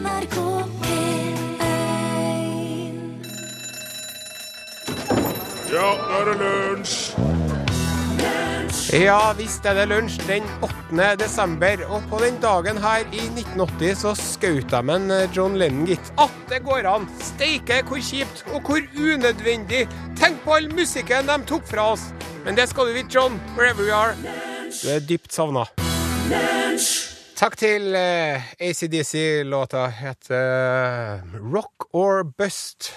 NRK P1 Ja, nå er det lunsj! Ja visst er det lunsj den 8. desember, og på den dagen her i 1980 så skjøt de en John Lennon, gitt. At det går an! Steike hvor kjipt, og hvor unødvendig! Tenk på all musikken de tok fra oss! Men det skal du vite, John, wherever you are. Du er dypt savna. Takk til eh, ACDC. Låta heter eh, Rock or Bust.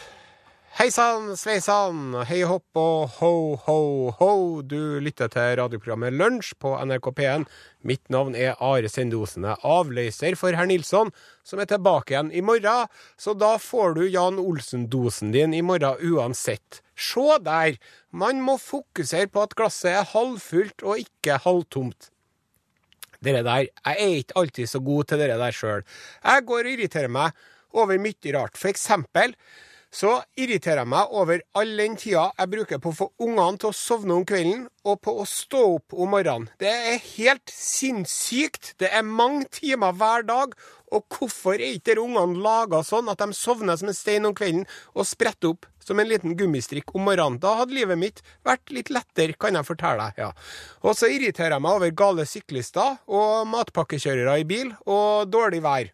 Hei sann, sveisann, hei hopp og ho, ho, ho. Du lytter til radioprogrammet Lunsj på NRK P1. Mitt navn er Are Sendosene, avløser for herr Nilsson, som er tilbake igjen i morgen. Så da får du Jan Olsen-dosen din i morgen uansett. Se der! Man må fokusere på at glasset er halvfullt og ikke halvtomt. Dere der, Jeg er ikke alltid så god til dere der sjøl. Jeg går og irriterer meg over mye rart. For eksempel så irriterer jeg meg over all den tida jeg bruker på å få ungene til å sovne om kvelden, og på å stå opp om morgenen. Det er helt sinnssykt. Det er mange timer hver dag. Og hvorfor er ikke ungene laga sånn at de sovner som en stein om kvelden og spretter opp som en liten gummistrikk om morgenen? Da hadde livet mitt vært litt lettere, kan jeg fortelle deg. Ja. Og så irriterer jeg meg over gale syklister og matpakkekjørere i bil og dårlig vær.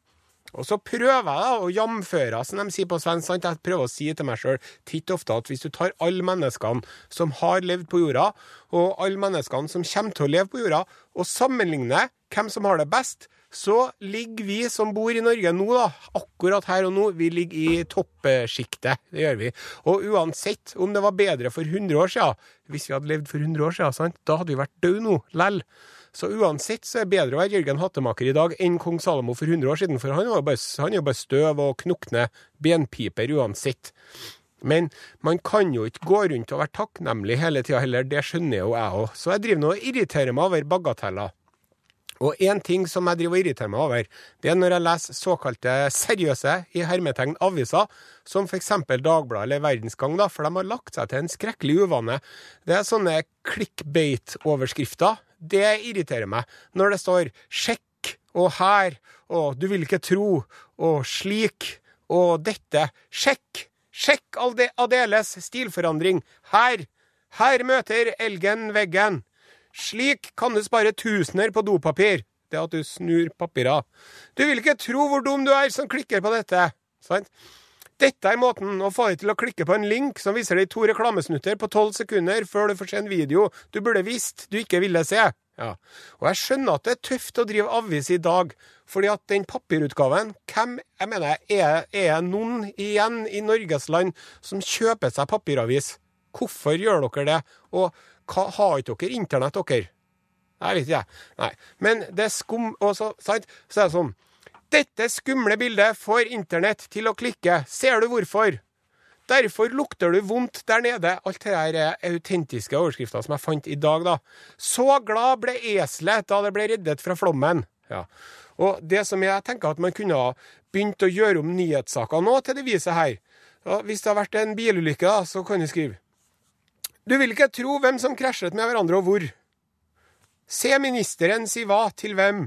Og så prøver jeg å jamføre, som de sier på svensk. Jeg prøver å si til meg sjøl titt ofte at hvis du tar alle menneskene som har levd på jorda, og alle menneskene som kommer til å leve på jorda, og sammenligner hvem som har det best, så ligger vi som bor i Norge nå, da, akkurat her og nå, vi ligger i toppsjiktet. Det gjør vi. Og uansett om det var bedre for 100 år siden, hvis vi hadde levd for 100 år siden, sant? da hadde vi vært døde nå, lell. Så uansett så er det bedre å være Jørgen Hattemaker i dag enn kong Salomo for 100 år siden, for han er jo bare, støv og knukne benpiper uansett. Men man kan jo ikke gå rundt og være takknemlig hele tida heller, det skjønner jo jeg òg. Så jeg driver nå og irriterer meg over bagateller. Og én ting som jeg driver og irriterer meg over, det er når jeg leser såkalte seriøse i hermetegn aviser, som f.eks. Dagbladet eller Verdensgang, da, for de har lagt seg til en skrekkelig uvane. Det er sånne clickbait-overskrifter. Det irriterer meg. Når det står 'sjekk' og 'her' og 'du vil ikke tro' og 'slik' og 'dette'. Sjekk! Sjekk Adeles stilforandring. Her! Her møter elgen veggen. Slik kan du spare tusener på dopapir. Det at du snur papirer. Du vil ikke tro hvor dum du er som klikker på dette. Sant? Dette er måten å få deg til å klikke på en link som viser deg to reklamesnutter på tolv sekunder før du får se en video du burde visst du ikke ville se. Ja. Og jeg skjønner at det er tøft å drive avis i dag, fordi at den papirutgaven Hvem jeg mener, er, det noen igjen i Norges land som kjøper seg papiravis? Hvorfor gjør dere det? Og hva, har ikke dere internett, dere? Jeg vet ikke, jeg. Nei. Men det er skum... Og så, sant? så er det sånn Dette skumle bildet får internett til å klikke. Ser du hvorfor? Derfor lukter du vondt der nede. Alt det her er autentiske overskrifter som jeg fant i dag, da. Så glad ble eselet da det ble reddet fra flommen. Ja. Og det som jeg tenker at man kunne ha begynt å gjøre om nyhetssaker nå til det viset her. Ja, hvis det har vært en bilulykke, da, så kan du skrive Du vil ikke tro hvem som krasjet med hverandre og hvor. Se ministeren si hva til hvem.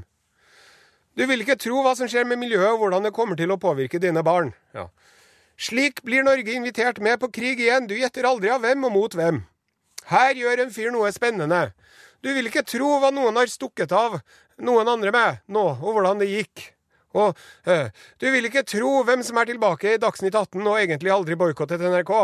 Du vil ikke tro hva som skjer med miljøet og hvordan det kommer til å påvirke dine barn. Ja. Slik blir Norge invitert med på krig igjen, du gjetter aldri av hvem og mot hvem. Her gjør en fyr noe spennende. Du vil ikke tro hva noen har stukket av noen andre med nå, og hvordan det gikk. Og øh, du vil ikke tro hvem som er tilbake i Dagsnytt 18 og egentlig aldri boikottet NRK.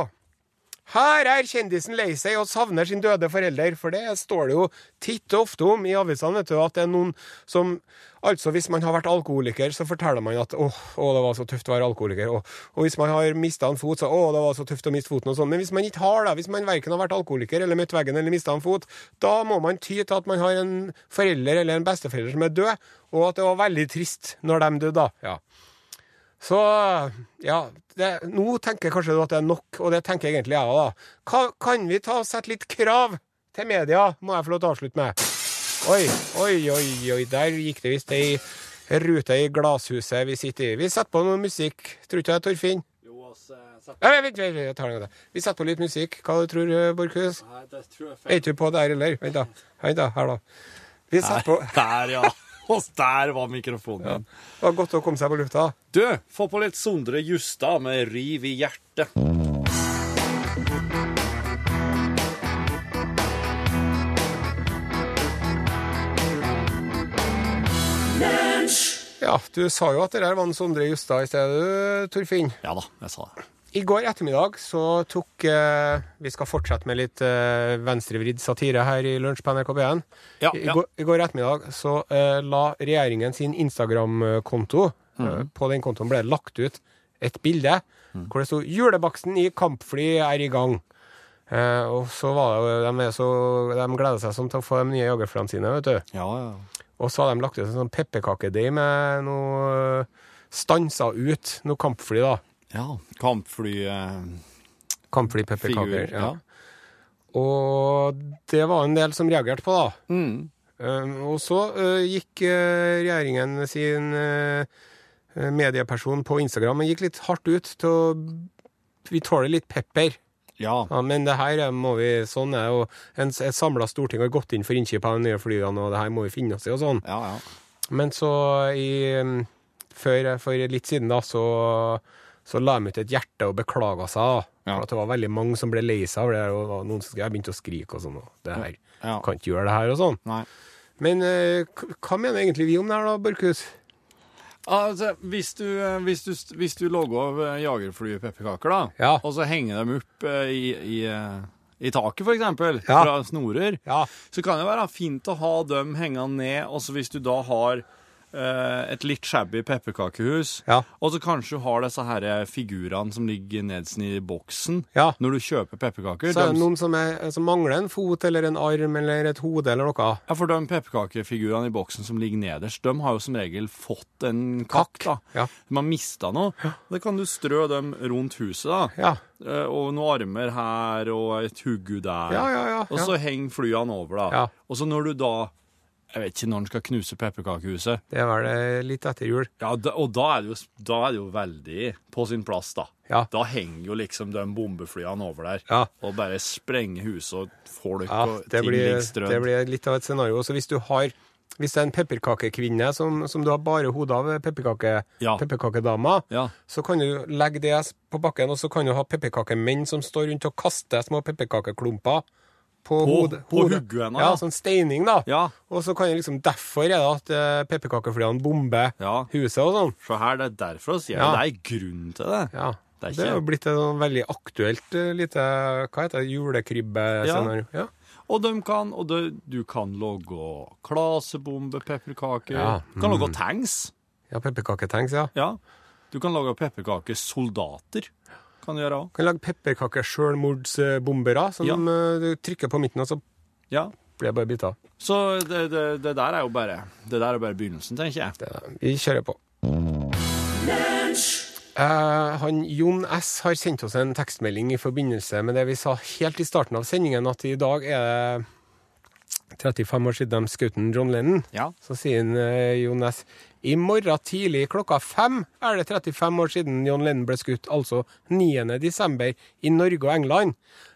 Her er kjendisen lei seg og savner sin døde forelder, for det står det jo titt og ofte om i avisene, vet du, at det er noen som Altså, hvis man har vært alkoholiker, så forteller man at åh, åh det var så tøft å være alkoholiker. Og, og hvis man har mista en fot, så åh, det var så tøft å miste foten og sånn. Men hvis man ikke har det, hvis man verken har vært alkoholiker eller møtt veggen eller mista en fot, da må man ty til at man har en forelder eller en besteforelder som er død, og at det var veldig trist når de døde, da. Ja. Så ja, det, nå tenker kanskje du at det er nok, og det tenker egentlig jeg òg, da. Ka, kan vi ta og sette litt krav til media, må jeg få lov til å avslutte med. Oi, oi, oi, oi, der gikk det visst ei rute i glasshuset vi sitter i. Vi setter på noe musikk, tror du ikke det, Torfinn? Jo, altså, setter... Nei, vent, vent, jeg tar den med. Vi setter på litt musikk. Hva du tror du, Borchhus? tror jeg Er ikke du på der heller? Vent, da. Vent, da. Her, da. Vi setter på Der, ja. Og der var mikrofonen min. Det var godt å komme seg på lufta. Du, få på litt Sondre Justad med 'Riv i hjertet'. Ja, du sa jo at det der var en Sondre Justad i stedet, Torfinn. Ja da, jeg sa det. I går ettermiddag så tok eh, Vi skal fortsette med litt eh, venstrevridd satire her i Lunsj på NRK P1. Ja, I, ja. går, I går ettermiddag så eh, la regjeringen sin Instagram-konto eh, På den kontoen ble det lagt ut et bilde hvor det sto 'Julebaksten i kampfly er i gang'. Eh, og så var det De, så, de gleder seg sånn til å få de nye jagerflyene sine, vet du. Ja, ja. Og så har de lagt ut en sånn pepperkakedeig med noe stansa ut noe kampfly, da. Ja, kampfly eh, Kampflypepperkaker. Ja. Ja. Og det var en del som reagerte på, da. Mm. Um, og så uh, gikk uh, regjeringen sin uh, medieperson på Instagram og gikk litt hardt ut til å Vi tåler litt pepper. ja. Ja, men det her må vi Sånn er jo en, Et samla storting har gått inn for innkjøp av de nye flyene, og det her må vi finne oss i, og sånn. Ja, ja. Men så i um, før, For litt siden, da, så, så la de ut et hjerte og beklaga seg. Ja. For at det var veldig mange som ble lei seg det, og var noen som skrev, begynte å skrike og sånn. og det her, Ja. Kan ikke gjøre det her og sånn. Nei. Men eh, hva mener egentlig vi om det her, da, Børkhus? Altså, hvis du, eh, hvis du, hvis du logger av eh, jagerflypepperkaker, da, Ja. og så henger dem opp i, i, i taket, eksempel, Ja. fra snorer, Ja. så kan det være fint å ha dem hengende ned, Og så hvis du da har et litt shabby pepperkakehus, Ja. og så kanskje du har disse her figurene som ligger nederst i boksen, Ja. når du kjøper pepperkaker. Så er det noen som, er, som mangler en fot eller en arm eller et hode eller noe. Ja, for de pepperkakefigurene i boksen som ligger nederst, de har jo som regel fått en kakk, da. Ja. De har mista noe. Da kan du strø dem rundt huset, da. Ja. Eh, Og noen armer her, og et huggu der. Ja, ja, ja, Og så henger flyene over, da. Ja. Og så når du da Jeg vet ikke når en skal knuse pepperkakehuset. Det var eh, litt etter jul. Ja, og da er, det jo, da er det jo veldig på sin plass, da. Ja. Da henger jo liksom de bombeflyene over der Ja. og bare sprenger huset og folk Ja, og ting blir, ligger strødd. det blir litt av et scenario. Så hvis du har hvis det er en pepperkakekvinne som, som du har bare hodet av, pepperkake, Ja. pepperkakedama, Ja. så kan du legge det på bakken, og så kan du ha pepperkakemenn som står rundt og kaster små pepperkakeklumper på, hodet. på hodet. Ja, ja. sånn steining, da. Ja. Og så kan det liksom, derfor er det at eh, pepperkakeflyene bomber Ja. huset og sånn. Så her, det er derfor sier Ja. det. Det er grunn til det. Ja. Det er Det er jo blitt et sånn veldig aktuelt eh, lite Hva heter det? julekrybbescenario. Ja. Og, de kan, og de, du kan lage klasebombe, pepperkaker. Ja. Du kan lage tanks. ja, pepperkaketanks, ja. Ja. Du kan lage pepperkakesoldater. Kan du gjøre òg. Kan lage pepperkakesjølmordsbombere som Ja. eh, du trykker på midten, og så Ja. blir det bare biter. Så det, det, det der er jo bare Det der er bare begynnelsen, tenker jeg. Det- Vi kjører på. Uh, han Jon S. har sendt oss en tekstmelding i forbindelse med det vi sa helt i starten av sendingen, at i dag er det 35 år siden de skjøt John Lennon. Ja. Så sier han, eh, Jon S. I morgen tidlig klokka fem er det 35 år siden John Lennon ble skutt, altså 9. desember i Norge og England.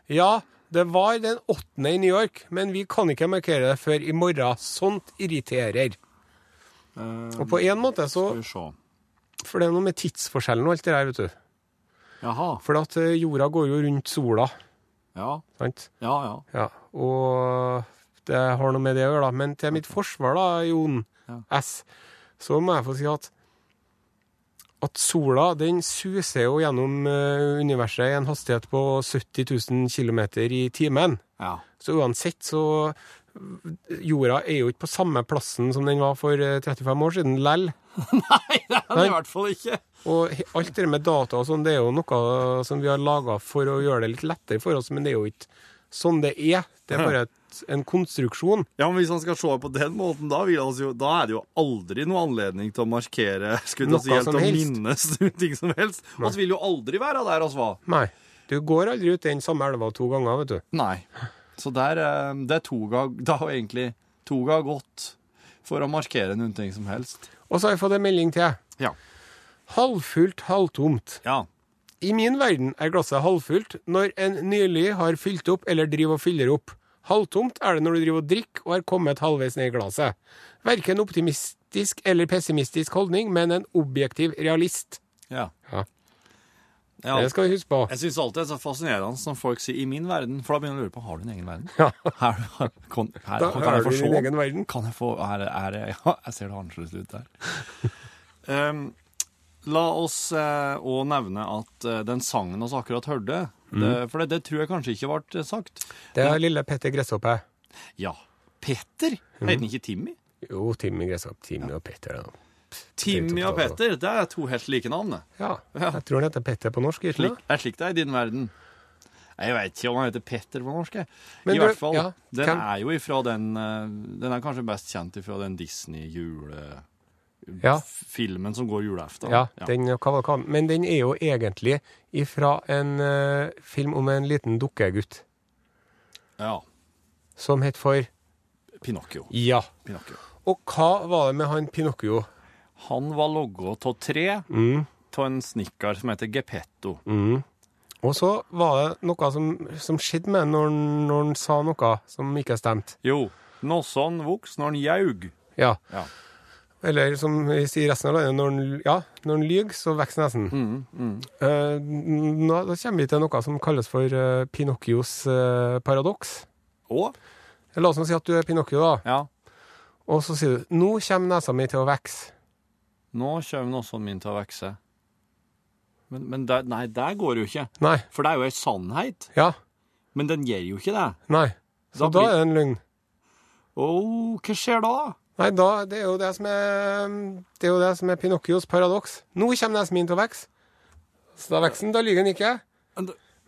Ja, det var den 8. i New York, men vi kan ikke markere det før i morgen. Sånt irriterer. Og på en måte så. For det er noe med tidsforskjellen og alt det der, vet du. Jaha. For at eh, jorda går jo rundt sola, Ja. sant? Ja, ja. Ja, og det har noe med det å gjøre, da. Men til mitt forsvar, da, Jon. S, så må jeg få si at at sola den suser jo gjennom eh, universet i en hastighet på 70 000 km i timen. ja. Så uansett så Jorda er jo ikke på samme plassen som den var for eh, 35 år siden lell. Nei, det er det i hvert fall ikke. Og alt det med data og sånn, det er jo noe som vi har laga for å gjøre det litt lettere for oss, men det er jo ikke sånn det er. Det er bare et, en konstruksjon. Ja, men Hvis han skal se på den måten, da, vil jo, da er det jo aldri noe anledning til å markere skulle Noe si, helt som til helst. minnes ting som helst. Vi vil jo aldri være der oss var. Nei. Du går aldri ut den samme elva to ganger, vet du. Nei. Så der, eh, det er toga Da har egentlig toga gått for å markere noen ting som helst. Og så har jeg fått en melding til. Ja. Halvfullt, halvtomt. Ja. I min verden er glasset halvfullt når en nylig har fylt opp eller driver og fyller opp. Halvtomt er det når du driver og drikker og er kommet halvveis ned i glasset. Verken optimist, optimistisk eller pessimistisk holdning, men en objektiv realist. Ja. Ja. Ja. Det skal vi huske på. Jeg syns alltid det er så fascinerende når folk sier 'i min verden', for da begynner jeg å lure på har du en egen verden. Ja. Her, her, kan, her, Da kan har jeg du få se? Kan jeg få er, det- er, Ja, jeg ser det annerledes ut der. Em, la oss òg nevne at eh, den sangen vi akkurat hørte det, For det, det tror jeg kanskje ikke ble sagt. Det er lille Petter Gresshoppe. Ja. Petter? Heter han ikke Timmy? Jo, Timmy Gresshopp. Timmy og Petter. Da. Timmy og Petter, det er to helt like navn. Ja, Ja. jeg tror han heter Petter på norsk. Ikke Slik, er slik det er i din verden. Jeg vet ikke om han heter Petter på norsk. Men I du- hvert fall. ja, den kan... er jo ifra den eh, Den er kanskje best kjent ifra den Disney-julefilmen Ja. som går julaften. Ja, den, var det kan- men den er jo egentlig ifra en uh, film om en liten dukkegutt ja. som het for Pinocchio. Ja. Pinocchio. Og hva var det med han Pinocchio? Han var logga av tre Mm, av en snekker som heter Geppetto. mm. Og så var det noe som, som skjedde med ham når, han- når han sa noe som ikke stemte. Jo, Nosson vokste når han jaug. Ja. Ja. Eller som vi sier i resten av landet, når en, ja, når han lyver, så vokser nesen. Mm, mm. uh, nå, da kommer vi til noe som kalles for uh, Pinocchios uh, paradoks. Og La oss nå si at du er Pinocchio, da. ja, Og så sier du 'Nå kommer nesa mi til å vokse'. nå kommer Nosson min til å vokse. Men, men der, nei, det går jo ikke. Nei. For det er jo ei sannhet. Ja. Men den gjør jo ikke det. Nei. Så Da da, blir- er det en løgn. Å, hva skjer da? Nei, da, det er jo det som er Det er jo det som er Pinocchios paradoks. Nå kommer nesen min til å vokse. Så da vokser den, da lyver den ikke.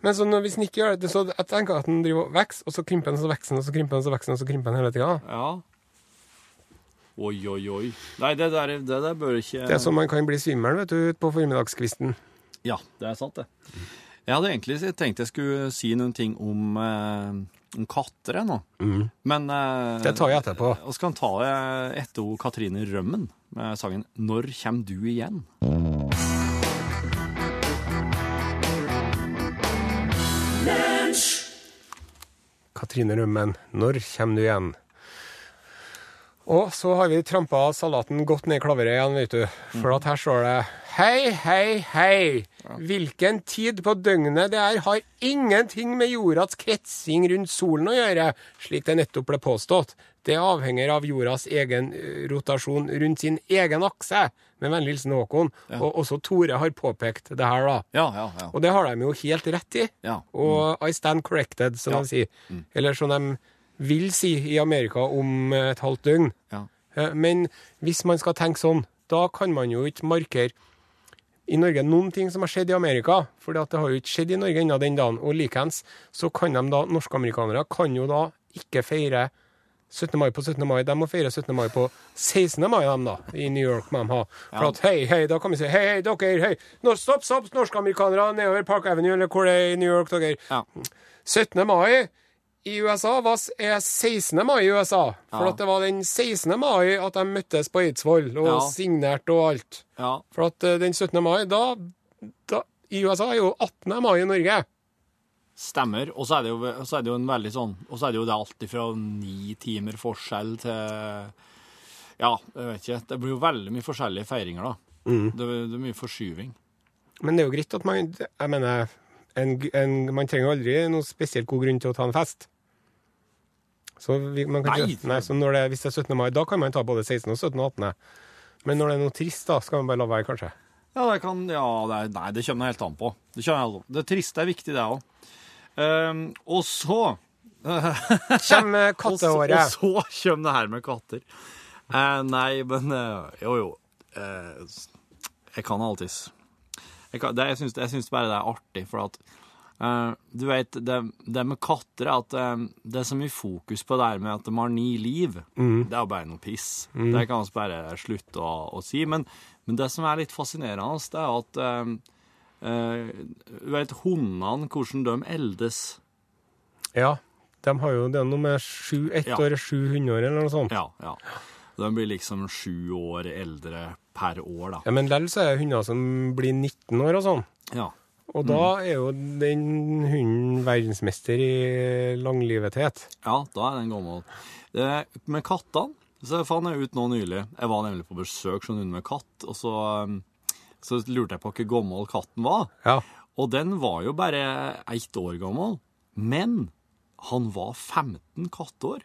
Men så når, hvis den ikke gjør det, så jeg tenker at den driver og vokser, og så krymper den, så vokser den, og så krymper den, så vokser den, og så krymper den hele tida. Ja. Oi, oi, oi. Nei, det der, det der bør ikke Det er sånn man kan bli svimmel, vet du, på formiddagskvisten. Ja, det er sant, det. Jeg hadde egentlig tenkt jeg skulle si noen ting om, eh, om katter ennå. nå. Men eh, Det tar jeg etterpå. Vi kan ta det etter hun Katrine Rømmen med sangen 'Når kjem du igjen'. Katrine Rømmen, når kommer du igjen? Og så har vi trampa salaten godt ned i klaveret igjen, vet du. For at her står det Hei, hei, hei. Hvilken tid på døgnet det er, har ingenting med jordas kretsing rundt solen å gjøre, slik det nettopp ble påstått. Det avhenger av jordas egen eh, rotasjon rundt sin egen akse. Med vennlig hilsen Håkon. Og også Tore har påpekt det her, da. Ja, ja, ja. Og det har de jo helt rett i. Ja. Og I stand corrected, som Ja. de sier. Eller som de vil si i Amerika om et halvt døgn. ja. Eh, Men hvis man skal tenke sånn, da kan man jo ikke markere i Norge noen ting som har skjedd i Amerika, for det har jo ikke skjedd i Norge ennå den dagen. Og likeens så kan de da, norske-amerikanere kan jo da ikke feire 17. mai på 17. mai. De må feire 17. mai på 16. mai, de da. I New York må de ha. For at hei, hei, da kan vi si hei, hei, dere, hei. Nå, stopp, stopp, norske-amerikanere nedover Park Avenue, eller hvor det er i New York, dere. ja. 17. mai i USA var, er 16. mai i USA. For Ja. at det var den 16. mai at de møttes på Eidsvoll og Ja. signerte og alt. ja. For at eh, den 17. mai, da, da I USA er jo 18. mai i Norge. Stemmer. Og så er det jo, så er det jo en veldig sånn Og så er det jo det alltid fra ni timer forskjell til Ja, jeg vet ikke. Det blir jo veldig mye forskjellige feiringer, da. Det, det er mye forskyving. Men det er jo greit at man Jeg mener, en, en, man trenger aldri noen spesielt god grunn til å ta en fest. Så, vi, man kan Nei. ikke, nei, så når det, hvis det er 17. mai, da kan man ta både 16. og 17. og 18. Men når det er noe trist, da skal man bare la være, kanskje. Ja, det kan Ja, det er, nei, det kommer helt an på. Det, an på. det triste er viktig, det òg. og så Kjem kattehåret. Og så, og så kommer det her med katter. Uh, nei, men uh, jo, jo. Uh, jeg kan alltids Jeg, kan, det, jeg, syns, jeg syns bare det er artig, for at eh, Du vet, det, det med katter er at eh, det er så mye fokus på det her med at de har ni liv. Det er jo bare noe piss. Det kan vi bare slutte å, å si. Men, men det som er litt fascinerende, det er at uh, Du vet hundene, hvordan de eldes. Ja, de har jo det er noe med sju, ett Ja. år er sju hundeår, eller noe sånt. Ja, ja. De blir liksom sju år eldre per år, da. Ja, men likevel så er det hunder som blir 19 år og sånn. Ja. Og da er jo den hunden verdensmester i langlivethet. Ja, da er den gammel. Med kattene så fant jeg ut nå nylig Jeg var nemlig på besøk hos hund med katt, og så, så lurte jeg på hvor gammel katten var. Ja. Og den var jo bare ett år gammel. Men han var 15 katteår.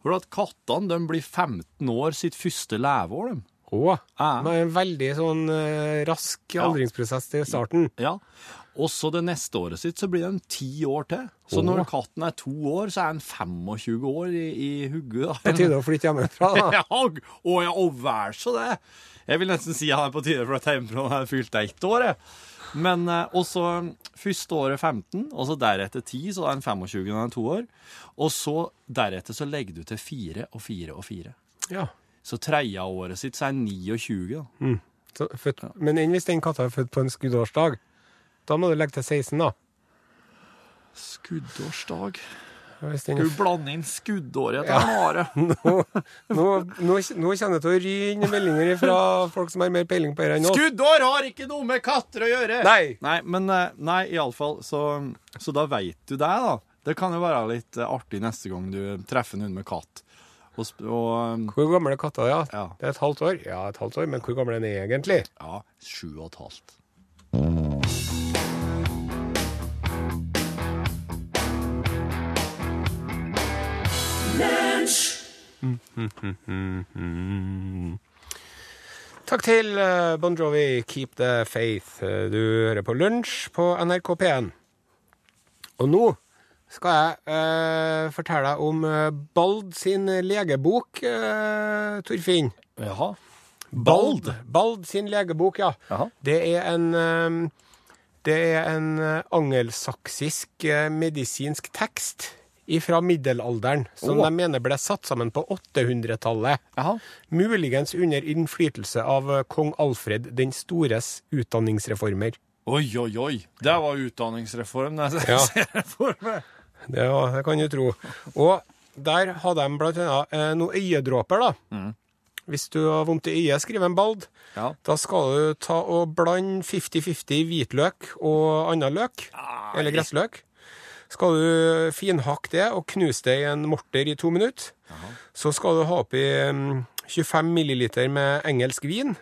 For at kattene de blir 15 år sitt første leveår, de. Å, var en veldig sånn eh, rask aldringsprosess til starten. Ja. Og så det neste året sitt så blir den ti år til. Så når katten er to år, så er den 25 år i, i hugget. Det da. tide å flytte hjemmefra. da. Ja, og, og, og vær så det. Jeg vil nesten si han er på tide for å flytte hjemmefra når han har fylt ett år. jeg. Men eh, også første året 15, og så deretter 10, så er han 25 når han er to år. Og så deretter så legger du til fire og fire og fire. Ja. Så tredjeåret sitt så er han 29. da. Så, født, Men enn hvis den katta er født på en skuddårsdag? Da må du legge til 16, da. Skuddårsdag. Skal du blande inn skuddåret til ja. Are? nå, nå, nå, nå kjenner det til å ry inn meldinger fra folk som har mer peiling på dette enn oss. Skuddår har ikke noe med katter å gjøre! Nei! Nei, men eh, nei, iallfall, så, så da veit du det, da. Det kan jo være litt eh, artig neste gang du treffer noen med katt. Og, og um, Hvor gammel er katta, ja? Ja. Det er et halvt år? Ja, et halvt år, men hvor gammel er den egentlig? ja, sju og et halvt. Takk til eh, Bon Jovi, Keep the Faith. Eh, Du hører på Lunsj på NRK P1. Og nå skal jeg eh, fortelle deg om eh, Bald sin legebok, eh, Torfinn. Jaha. Bald. Bald sin legebok, ja. Jaha. Det er en eh, Det er en eh, angelsaksisk medisinsk tekst fra middelalderen, som oh. de mener ble satt sammen på 800-tallet. Jaha. Muligens under innflytelse av kong Alfred den stores utdanningsreformer. Oi, oi, oi. Det var utdanningsreform. Det jeg ser for meg. Det, ja, det kan du tro. Og der hadde de blant annet eh, noen øyedråper, da. Hvis du har vondt i øyet, skriver en bald. Ja. Da skal du ta og blande 50-50 hvitløk og annen løk, eller gressløk. Skal du finhakke det og knuse det i en morter i to minutter. Så skal du ha oppi mm, 25 milliliter med engelsk vin.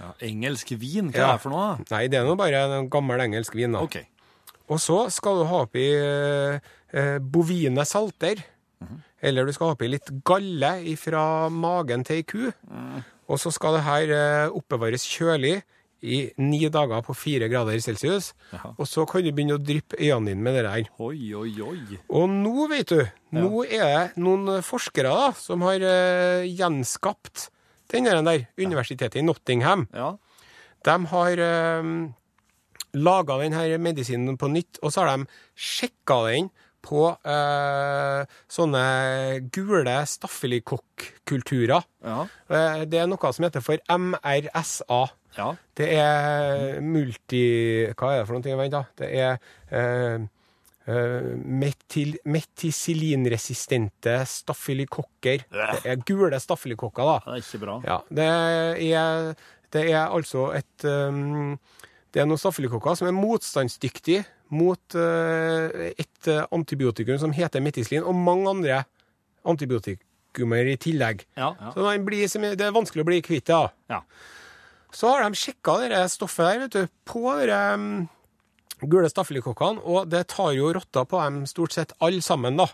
Ja, engelsk vin, hva Ja. er det for noe? Nei, det er nå bare en gammel engelsk vin. da. OK. Og så skal du ha oppi eh, bovine salter. Eller du skal ha oppi litt galle fra magen til ei ku. Og så skal det her eh, oppbevares kjølig i ni dager på fire grader celsius. Jaha. Og så kan du begynne å dryppe øynene dine med det der. Oi, oi, oi. Og nå, vet du, nå er det noen forskere da, som har eh, gjenskapt den der, der universitetet i Nottingham. Ja. De har eh, laga denne medisinen på nytt, og så har de sjekka den på eh, sånne gule staffelikokkulturer. Ja. Eh, det er noe som heter for MRSA. Ja. Det er multi... Hva er det for noe? Vent, da. Det er eh, eh, metil, meticillinresistente staffelikokker. Det er gule staffelikokker, da. Det er ikke bra. Ja, det er, det er altså et um, Det er noen staffelikokker som er motstandsdyktig mot uh, et uh, antibiotikum som heter metislin, og mange andre antibiotikumer i tillegg. Ja, ja. Så blir, det er vanskelig å bli kvitt det. ja. Så har de sjekka det stoffet der vet du, på de um, gule staffelikokkene, og det tar jo rotta på dem stort sett alle sammen, da.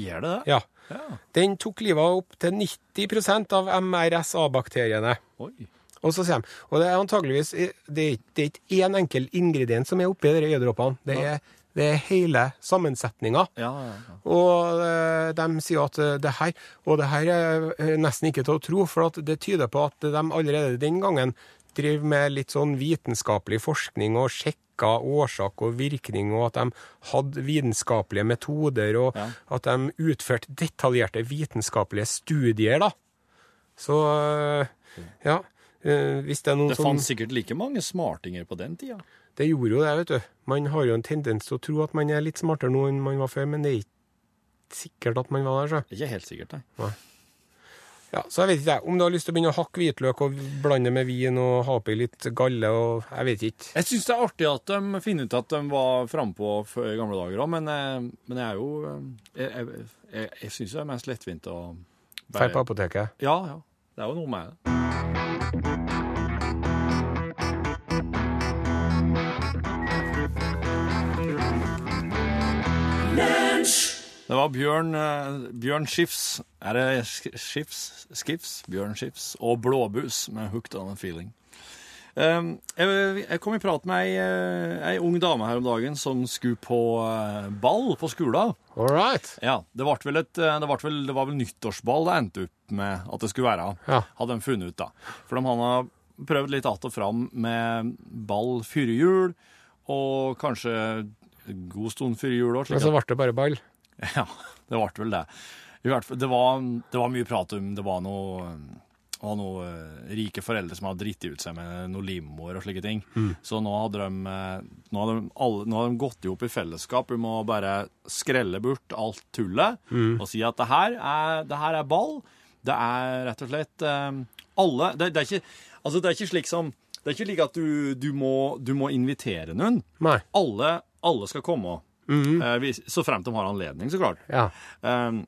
Gjør det det? Ja. Ja. Den tok livet av opp til 90 av MRSA-bakteriene. Oi. Og så sier de, og det er antageligvis det er, ikke- det er ikke én enkel ingrediens som er oppi de øyedråpene. Det er, det er hele sammensetninga. Ja, ja, ja. Og eh, de sier at eh, det her Og det her er eh, nesten ikke til å tro, for det tyder på at de allerede den gangen driver med litt sånn vitenskapelig forskning og sjekka årsak og virkning, og at de hadde vitenskapelige metoder, og Ja. at de utførte detaljerte vitenskapelige studier, da. Så ja. Eh, Hvis det er noen Det som fantes sikkert like mange smartinger på den tida. Det gjorde jo det, vet du. Man har jo en tendens til å tro at man er litt smartere nå enn man var før, men det er ikke sikkert at man var der, så. Ikke helt sikkert, nei. Ja, så jeg vet ikke. Om du har lyst til å begynne å hakke hvitløk og blande med vin og ha oppi litt galle og Jeg vet ikke. Jeg syns det er artig at de finner ut at de var frampå i gamle dager òg, men, eh, men jeg er jo eh, Jeg, jeg, jeg, jeg syns det er mest lettvint å, Drar på apoteket. Ja, ja. Det er jo noe med det. Det var Bjørn, eh, Bjørn Skifs Er det Sk- Skifs? Skifs? Bjørn Skifs og Blåbus med 'Hooked on a Feeling'. Um, jeg, kom i prat med ei, eh, ei ung dame her om dagen som skulle på eh, ball på skolen. All right. Ja, det, vel et, det, vel, det var vel nyttårsball det endte opp med at det skulle være. Ja. Hadde de funnet ut, da. For de hadde prøvd litt att og fram med ball før jul, og kanskje god stund før jul òg. Men så ble det bare ball. Ja, det ble vel det. Fall, det, var, det var mye prat om det var noe var noe eh, rike foreldre som hadde dritt ut seg med noe limoer og slike ting. Så nå hadde de, eh, nå hadde de, alle, nå hadde de gått i hop i fellesskap om å bare skrelle bort alt tullet og si at det her, er, det her er ball. Det er rett og slett eh, alle det, det, er ikke, altså det er ikke slik som Det er ikke slik at du, du, må, du må invitere noen. Alle, alle skal komme. Eh, hvis- så fremt de har anledning, så klart. Ja. Um,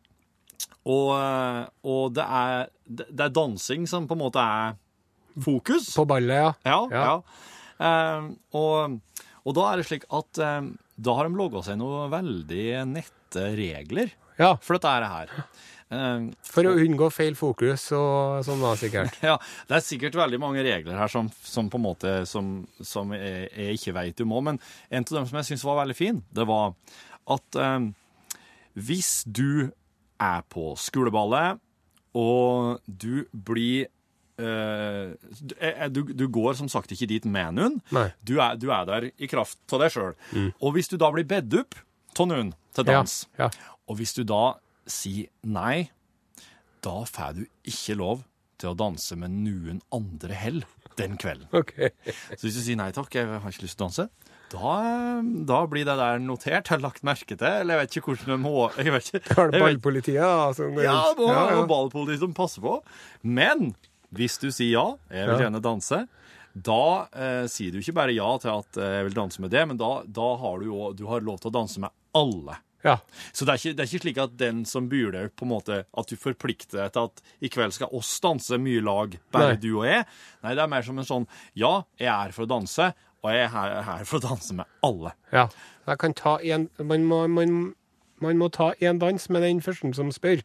og og det, er, det er dansing som på en måte er fokus. På ballet, ja. Ja, Ja. ja. Um, og, og da er det slik at um, da har de laga seg noen veldig nette regler Ja, for dette her. Um, For å unngå feil fokus og sånn da, sikkert. ja, det er sikkert veldig mange regler her som, som på en måte som, som jeg, jeg ikke vet om òg, men en av dem som jeg syns var veldig fin, det var at eh, hvis du er på skoleballet, og du blir Uh, du, eh, du, du går som sagt ikke dit med noen. Du er, du er der i kraft av deg sjøl. Og hvis du da blir bedt opp av noen til Ja. dans, ja. og hvis du da sier nei, da får du ikke lov til å danse med noen andre hell den kvelden. Okay. Så hvis du sier nei takk, jeg har ikke lyst til å danse, da, da blir det der notert, har lagt merke til, eller jeg vet ikke hvordan de må jeg vet ikke, Har det ballpolitiet, da? Som Ja, må ja, ja. ballpolitiet som passer på. Men hvis du sier ja, jeg vil gjerne danse, da eh, sier du ikke bare ja til at eh, jeg vil danse med det, men da, da har du jo du har lov til å danse med alle. Ja. Så det er, ikke, det er ikke slik at den som byr deg på en måte, at du forplikter deg til at i kveld skal oss danse mye lag, bare Nei. du og jeg. Nei, det er mer som en sånn ja, jeg er her for å danse, og jeg er her, her for å danse med alle. ja. Jeg kan ta en, man, må, man, man må ta én dans med den første som spør.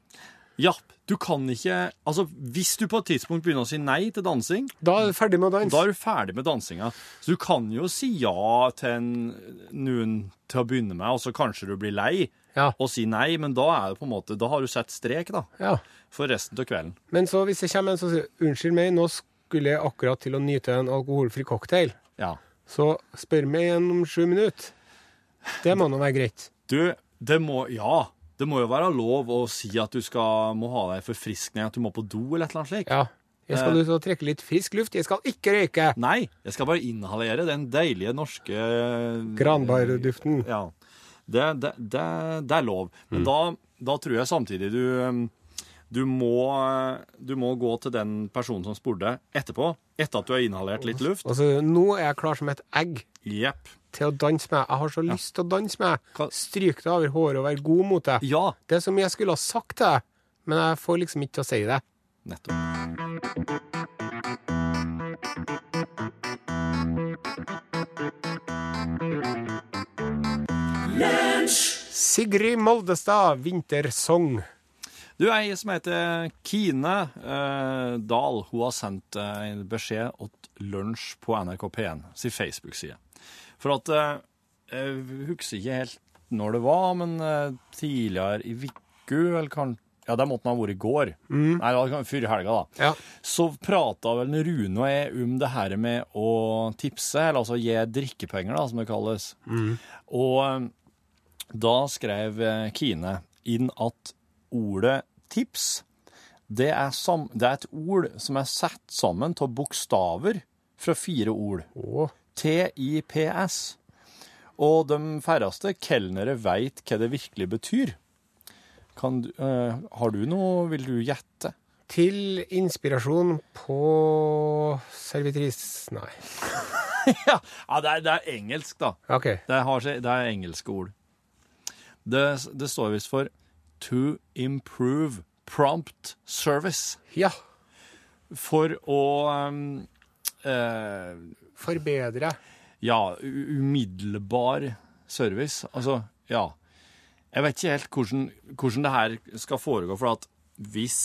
Ja, du kan ikke Altså, hvis du på et tidspunkt begynner å si nei til dansing, Da er du ferdig med å danse. Da er du ferdig med dansinga. Så du kan jo si ja til en, noen til å begynne med, og så kanskje du blir lei Ja. og si nei, men da er det på en måte, da har du sett strek da, ja. for resten av kvelden. Men så hvis det kommer en som sier unnskyld meg, nå skulle jeg akkurat til å nyte en alkoholfri cocktail, Ja. så spør meg igjen om sju minutter. Det må nå være greit. Du, det må Ja, det må jo være lov å si at du skal, må ha deg forfriskning, at du må på do eller et eller annet slikt. Ja. Jeg skal ut og trekke litt frisk luft. Jeg skal ikke røyke. Nei, jeg skal bare inhalere den deilige norske Granbarduften. Ja. Det, det, det, det er lov. Men da, da tror jeg samtidig du um, du må, du må gå til den personen som spurte etterpå, etter at du har inhalert litt luft. Altså, nå er jeg klar som et egg yep. til å danse med. Jeg har så lyst til å danse med. Stryk det over håret og være god mot det. Ja, Det er så mye jeg skulle ha sagt til deg, men jeg får liksom ikke til å si det. nettopp. Sigrid Moldestad, 'Vintersong'. Du, ei som heter Kine eh, Dahl, hun har sendt eh, en beskjed åt lunsj på NRK P1 sin Facebook-side. For at eh, Jeg husker ikke helt når det var, men eh, tidligere i uka, eller kan Ja, det måtte ha vært i går. Nei, det var før i helga, da. Ja. Så prata vel Rune og jeg om det her med å tipse, eller altså gi drikkepenger, da, som det kalles. Og eh, da skrev eh, Kine inn at ordet tips, det er, sam det er et ord som er satt sammen av bokstaver fra fire ord. Å, TIPS. Og de færreste kelnere veit hva det virkelig betyr. Kan du, eh, har du noe Vil du gjette? til inspirasjon på servitris... Nei. ja, ja det, er, det er engelsk, da. Okay. Det, har, det er engelske ord. Det, det står visst for to improve prompt service Ja. for å um, eh, Forbedre. Ja, umiddelbar service. Altså, ja. Jeg vet ikke helt hvordan, hvordan det her skal foregå, for at hvis,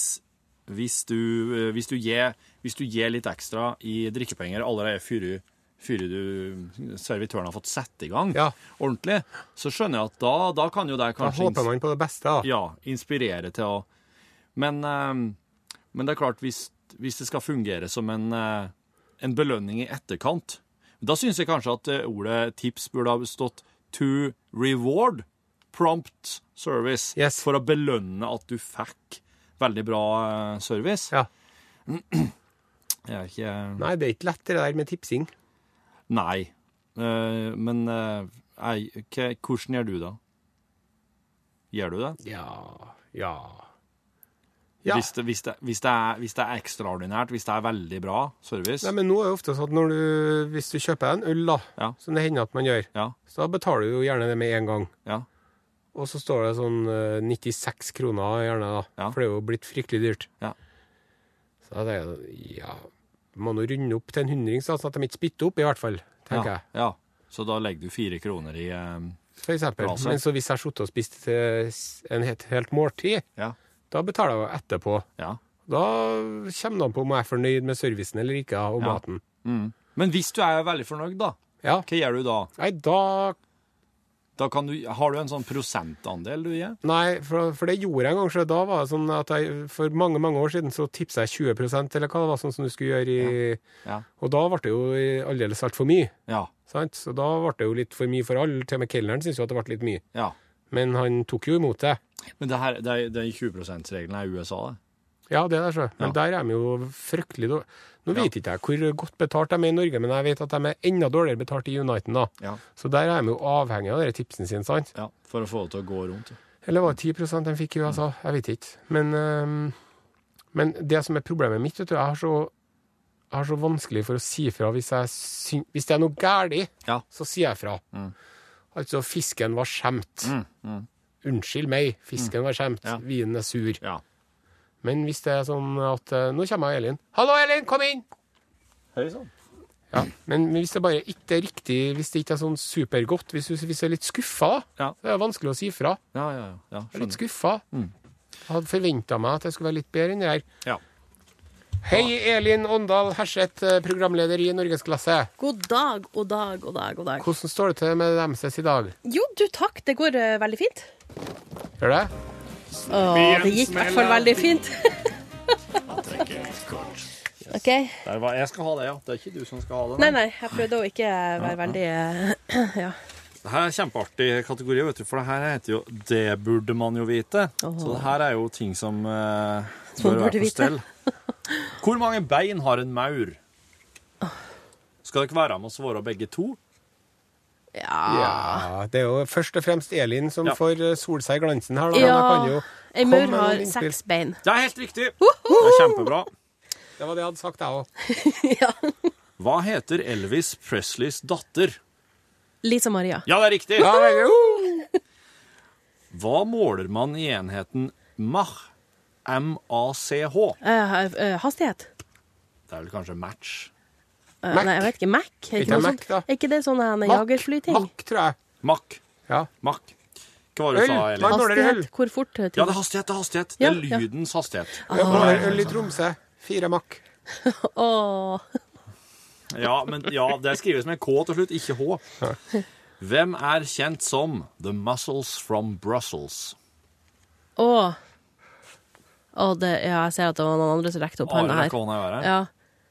hvis du, eh, hvis du, gir, hvis du gir litt ekstra i drikkepenger allerede før før du servitøren har fått sette i gang Ja. ordentlig, så skjønner jeg at da, da kan jo det kanskje Da håper man på det beste, da. ja, inspirere til å Men, eh, men det er klart, hvis, hvis det skal fungere som en, eh, en belønning i etterkant, da syns jeg kanskje at eh, ordet tips burde ha stått to reward prompt service. Yes. For å belønne at du fikk veldig bra eh, service. Ja. Jeg er ikke Nei, det er ikke lett det der med tipsing. Nei. Uh, men uh, ei, hva- hvordan gjør du det? Gjør du det? Ja Ja. Ja. Hvis, det, hvis, det, hvis, det er, hvis det er ekstraordinært, hvis det er veldig bra service Nei, men nå er det ofte sånn at du, hvis du kjøper en øl, da, Ja. som det hender at man gjør, Ja, så betaler du jo gjerne det med en gang. ja, Og så står det sånn eh, 96 kroner gjerne, da. For det er jo blitt fryktelig dyrt. Ja. Så det er ja Må nå runde opp til en hundring, sånn at de ikke spytter opp, i hvert fall. Tenker ja, jeg. ja. Så da legger du fire kroner i eh, For eksempel. Bra. Men så hvis jeg sittet og spist til en helt, helt måltid, Ja. da betaler jeg etterpå. ja. Da kommer det an på om jeg er fornøyd med servicen eller ikke, og maten. Mm. Men hvis du er veldig fornøyd, da, Ja. hva gjør du da? Nei, da da kan du, har du en sånn prosentandel du gir? Nei, for, for det gjorde jeg en gang. Så da var det sånn at jeg, For mange mange år siden så tipsa jeg 20% eller hva det var sånn som du skulle gjøre i Ja. Og da ble det jo aldeles altfor mye. Ja. Sant? Så da ble det jo litt for mye for alle. Til og med kelneren syntes jo at det ble litt mye. ja. Men han tok jo imot det. Men det her, er, er 20 %-regelen er i USA, det. Ja, det er det, så. Men Ja. der er de jo fryktelig dårlige. Nå Ja. vet ikke jeg hvor godt betalt de er i Norge, men jeg vet at de er enda dårligere betalt i Uniten, da. Ja. Så der er de jo avhengig av de tipsene sine, sant? ja. For å få det til å gå rundt. Eller var det 10 de fikk i USA? Jeg vet ikke. Men, øhm, men det som er problemet mitt, vet du, jeg har så, jeg har så vanskelig for å si fra hvis, jeg syn, hvis det er noe galt, Ja. så sier jeg fra. Mm. Altså, fisken var skjemt. Mm, mm. Unnskyld meg, fisken var skjemt. Vinen er sur. Ja. Men hvis det er sånn at eh, Nå kommer Elin. Hallo, Elin, kom inn! Hei sann. Ja, men hvis det bare ikke er riktig, hvis det ikke er sånn supergodt, hvis du, hvis du er litt skuffa, da, Ja. så er det vanskelig å si fra. Ja, ja, ja. ja. Jeg er litt skuffa. Mm. Jeg hadde forventa meg at jeg skulle være litt bedre enn det her. Ja. Hei, Elin Åndal Herseth, eh, programleder i Norgesklasse. God dag, god dag, god dag. god dag. Hvordan står det til med MCs i dag? Jo, du takk, det går uh, veldig fint. Gjør det? Åh, det gikk i hvert fall veldig fint. OK. Der var, jeg skal ha det, ja. Det er ikke du som skal ha det. Nei, nei, jeg prøvde å ikke være veldig eh, Ja. Det her er en kjempeartig kategori, vet du, for det her heter jo 'Det burde man jo vite'. Så det her er jo ting som uh, bør være på stell. Hvor mange bein har en maur? Skal dere være med å svare begge to? Ja. Ja, det er jo først og fremst Elin som Ja. får eh, sol seg i glansen her. Da. Ja. Kan jo Ei maur har seks bein. Det er helt riktig. Det er kjempebra. Det var det jeg hadde sagt, jeg òg. ja. Hva heter Elvis Presleys datter? Lisa Maria. Ja, det er riktig. Ja, veldig god. Hva måler man i enheten Mach? M-A-C-H? Uh, uh, hastighet. Det er vel kanskje match? Eh, Mac. Nei, jeg vet ikke. Mac? Er Ikke Mac, sånt? da. er ikke det sånn jagerflyting? Makk, tror jeg. Mac. Ja. Mac. Hva var det du sa, Elin? Øl. Hastighet. Hvor fort eh, ting Ja, det er hastighet, det er hastighet. Det Ja, er ja. lydens hastighet. Jeg måler øl i Tromsø. Fire makk. Åh. Ja, men ja, det skrives med K til slutt, ikke H. Hvem er kjent som The Muscles from Brussels? Åh. Åh, det, ja, jeg ser at det var noen andre som rekte opp Are hånda her. rekker hånda i været. Ja.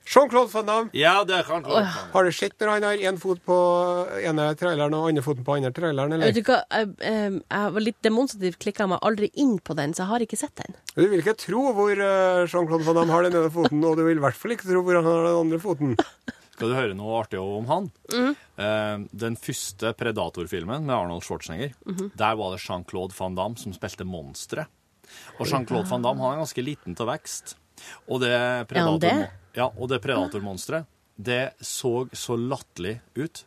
Jean-Claude Van Damme. Ja, det kan klart. Har du sett når han har én fot på ene traileren og andre foten på andre traileren, Vet du hva, jeg, eh, jeg var litt demonstrativt klikka meg aldri inn på den, så jeg har ikke sett den. Du vil ikke tro hvor eh, Jean-Claude Van Damme har den ene foten, og du vil i hvert fall ikke tro hvor han har den andre foten. Skal du høre noe artig om han? Eh, den første Predator-filmen med Arnold Schwarzenegger, der var det Jean-Claude Van Damme som spilte monsteret. Og Jean-Claude Van Damme han er ganske liten til vekst. Og det Predator, ja, og det Predator-monsteret, det så så latterlig ut.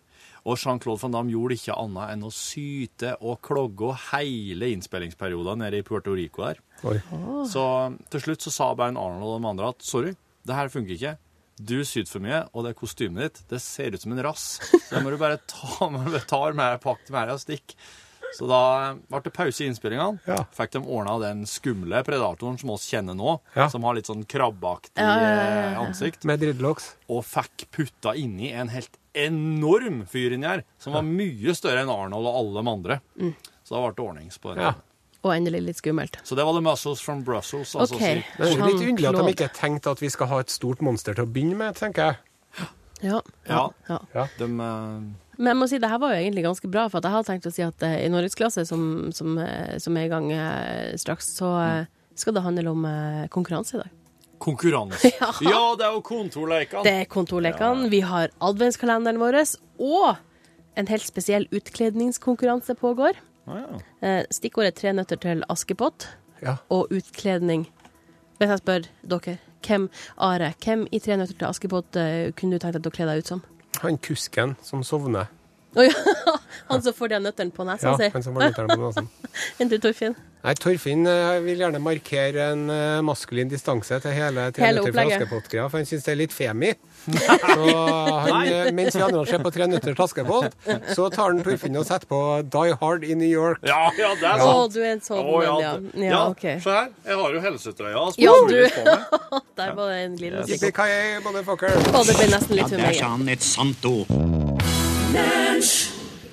Og Jean-Claude van Damme gjorde ikke annet enn å syte og klogge hele innspillingsperioden nede i Puerto Rico der. Oi. Så til slutt så sa bare Arnold og de andre at sorry, det her funker ikke. Du syter for mye, og det kostymet ditt, det ser ut som en rass. Så det må du bare ta med, ta med pakk med og stikk. Så da ble det pause i innspillingene. Ja. Fikk de ordna den skumle predatoren som oss kjenner nå, Ja. som har litt sånn krabbeaktig Ja, ja, ja, ja, eh, ansikt Med dreadlocks. og fikk putta inni en helt enorm fyr inni her, som var mye større enn Arnold og alle de andre. Mm. Så da ble det ordnings på den. Ja. Og endelig litt skummelt. Så det var The Muscles from Brussels. Altså, okay. Det er litt underlig at de ikke tenkte at vi skal ha et stort monster til å begynne med, tenker jeg. Ja. Ja, ja. de, eh, Men jeg må si, det her var jo egentlig ganske bra, for at jeg hadde tenkt å si at eh, i norgesklasse, som, som, eh, som er i gang eh, straks, så skal det handle om konkurranse i dag. konkurranse. Ja. ja, det er jo kontorlekene. Det er kontorlekene, vi har adventskalenderen vår, og en helt spesiell utkledningskonkurranse pågår. Ja. Eh, Stikkordet tre nøtter til Askepott Ja. og utkledning. Hvis jeg spør dere, hvem, Are, hvem i Tre nøtter til Askepott kunne du tenkt deg å kle deg ut som? Han kusken som sovner. Å ja, han som får den nøtteren på nesa Ja, han som får nøttene på nesen. Enn du, Torfinn? Nei, Torfinn eh, vil gjerne markere en eh, maskulin distanse til hele Tre nøtter fra. Askepott-greia, for han syns det er litt femi. Så han, eh, mens vi andre ser på Tre nøtter til Askepott, så tar han Torfinn og setter på Die Hard in New York. Ja, ja, det er Å, du er en sånn Å, en, ja. Ja, OK. Se her, jeg har jo helsetrøya. Ja, du. Der var det en glidende Yippee stikk. ki motherfucker. Å, det ble nesten litt for Der sa mye. han et sant ord.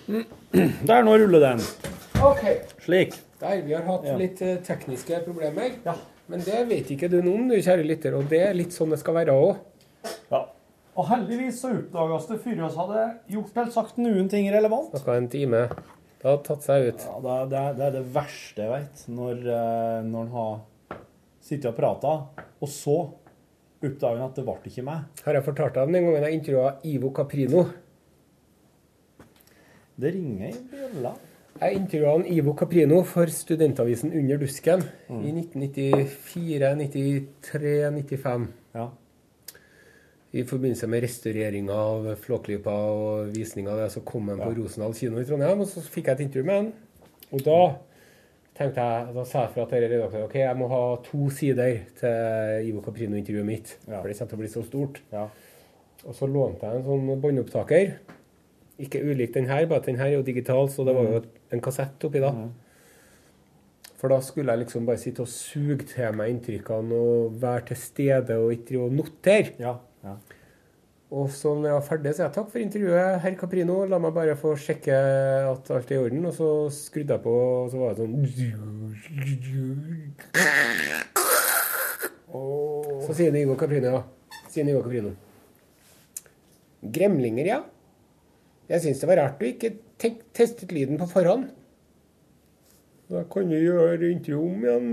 Der, nå ruller den. OK. Slik. Der, vi har hatt litt eh, tekniske problemer. Men det vet ikke du noe om, du kjære lytter, og det er litt sånn det skal være òg. Ja. Og heldigvis så oppdages det før vi hadde gjort eller sagt noen ting relevant. Snakka en time. Det har tatt seg ut. Ja, det, er, det, det er det verste jeg vet, når, eh, når en har sittet og prata, og så oppdager en at det ble ikke meg. Har jeg fortalt deg om den gangen jeg intervjua Ivo Caprino? Det ringer i bjella. Jeg intervjua Ivo Caprino for studentavisen Under dusken i 1994, 93, 95. Ja. I forbindelse med restaureringa av Flåklypa og visninga av det, så kom han på Rosendal kino i Trondheim, og så fikk jeg et intervju med han. Og da tenkte jeg, da sa jeg fra til redaktøren ok, jeg må ha to sider til Ivo Caprino-intervjuet mitt. Ja. For det kommer til å bli så stort. Ja. Og så lånte jeg en sånn båndopptaker. Ikke ulik den her, bare at den her er jo digital, så det var jo en kassett oppi da. For da skulle jeg liksom bare sitte og suge til meg inntrykkene og være til stede og ikke notere. Ja. ja. Og så når jeg var ferdig, sa jeg takk for intervjuet, herr Caprino. La meg bare få sjekke at alt er i orden. Og så skrudde jeg på, og så var det sånn Så sier Nigo Caprino, ja. Sier Nigo Caprino. Gremlinger, ja. Jeg syns det var rart du ikke testet lyden på forhånd. Da kan vi gjøre intervju om igjen,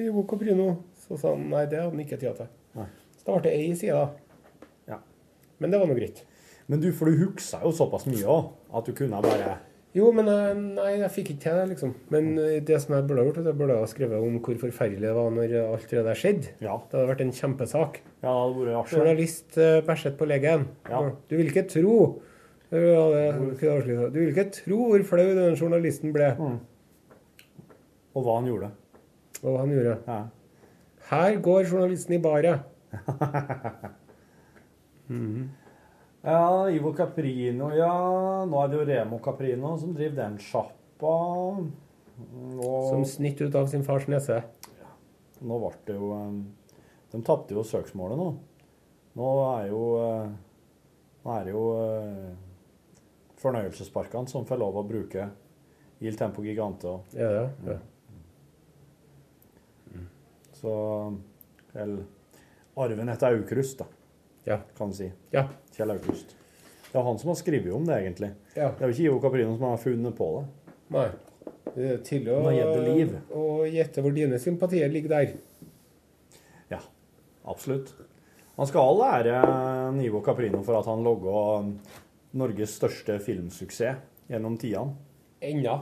i Ivo Caprino. Så sa han nei, det hadde han ikke tid til. Nei. Så da ble det ei side. Ja. Men det var nå greit. Men du, for du huksa jo såpass mye òg, at du kunne bare Jo, men eh, nei, jeg fikk ikke til det, liksom. Men eh, det som jeg burde ha gjort, det burde ha skrevet om hvor forferdelig det var når alt det der skjedde. Ja. Det hadde vært en kjempesak. Ja, det hadde vært. Journalist bæsjet på legen. Ja. Du vil ikke tro Ja, det- Du vil ikke tro hvor flau den journalisten ble. Mm. Og hva han gjorde. Og hva han gjorde. Ja. Her går journalisten i baret. Ja, Ivo Caprino, ja. Nå er det jo Remo Caprino som driver den sjappa. Og Som snitt ut av sin fars nese. nå ble det jo eh, De tapte jo søksmålet nå. Nå er jo eh, Nå er det jo eh, fornøyelsesparkene som får lov å bruke Il Tempo Gigante. og- Ja, ja. ja. Så Eller arven etter Aukrust, da, Ja. kan du si. ja. Kjell Aukrust. Det er han som har skrevet om det, egentlig. ja. Det er jo ikke Ivo Caprino som har funnet på det. Nei. Det er til å, å gjette hvor dine sympatier ligger der. Ja, absolutt. Han skal all ære Ivo Caprino for at han logga Norges største filmsuksess gjennom tidene. Enda.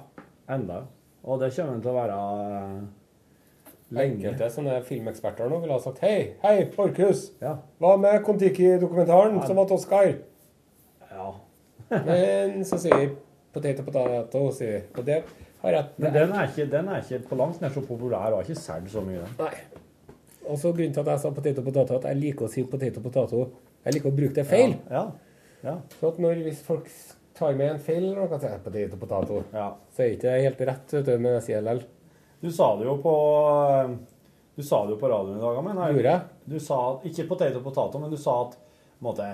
Enda. Og det kommer til å være lenge. Enkelte sånne filmeksperter nå ville ha sagt hei, hei, Borchhus. Ja. Hva med Kon-Tiki-dokumentaren Ja. som vant Oscar? ja. Men så sier vi potet og potato, sier vi. Og det har jeg Men den er ikke, den er ikke på langt nær så populær og har ikke solgt så mye. den. Nei. Og så grunnen til at jeg sa potet og potato, at jeg liker å si potet og potato. Jeg liker å bruke det feil. Ja. Ja. Så at når hvis folk tar med en feil eller noe, så er potet og potato. ja. Så er det ikke helt rett, vet du, men jeg sier likevel. Du sa det jo på Du sa det jo på radioen i dag, men Gjorde jeg? Du sa ikke potet og potato, men du sa at på en måte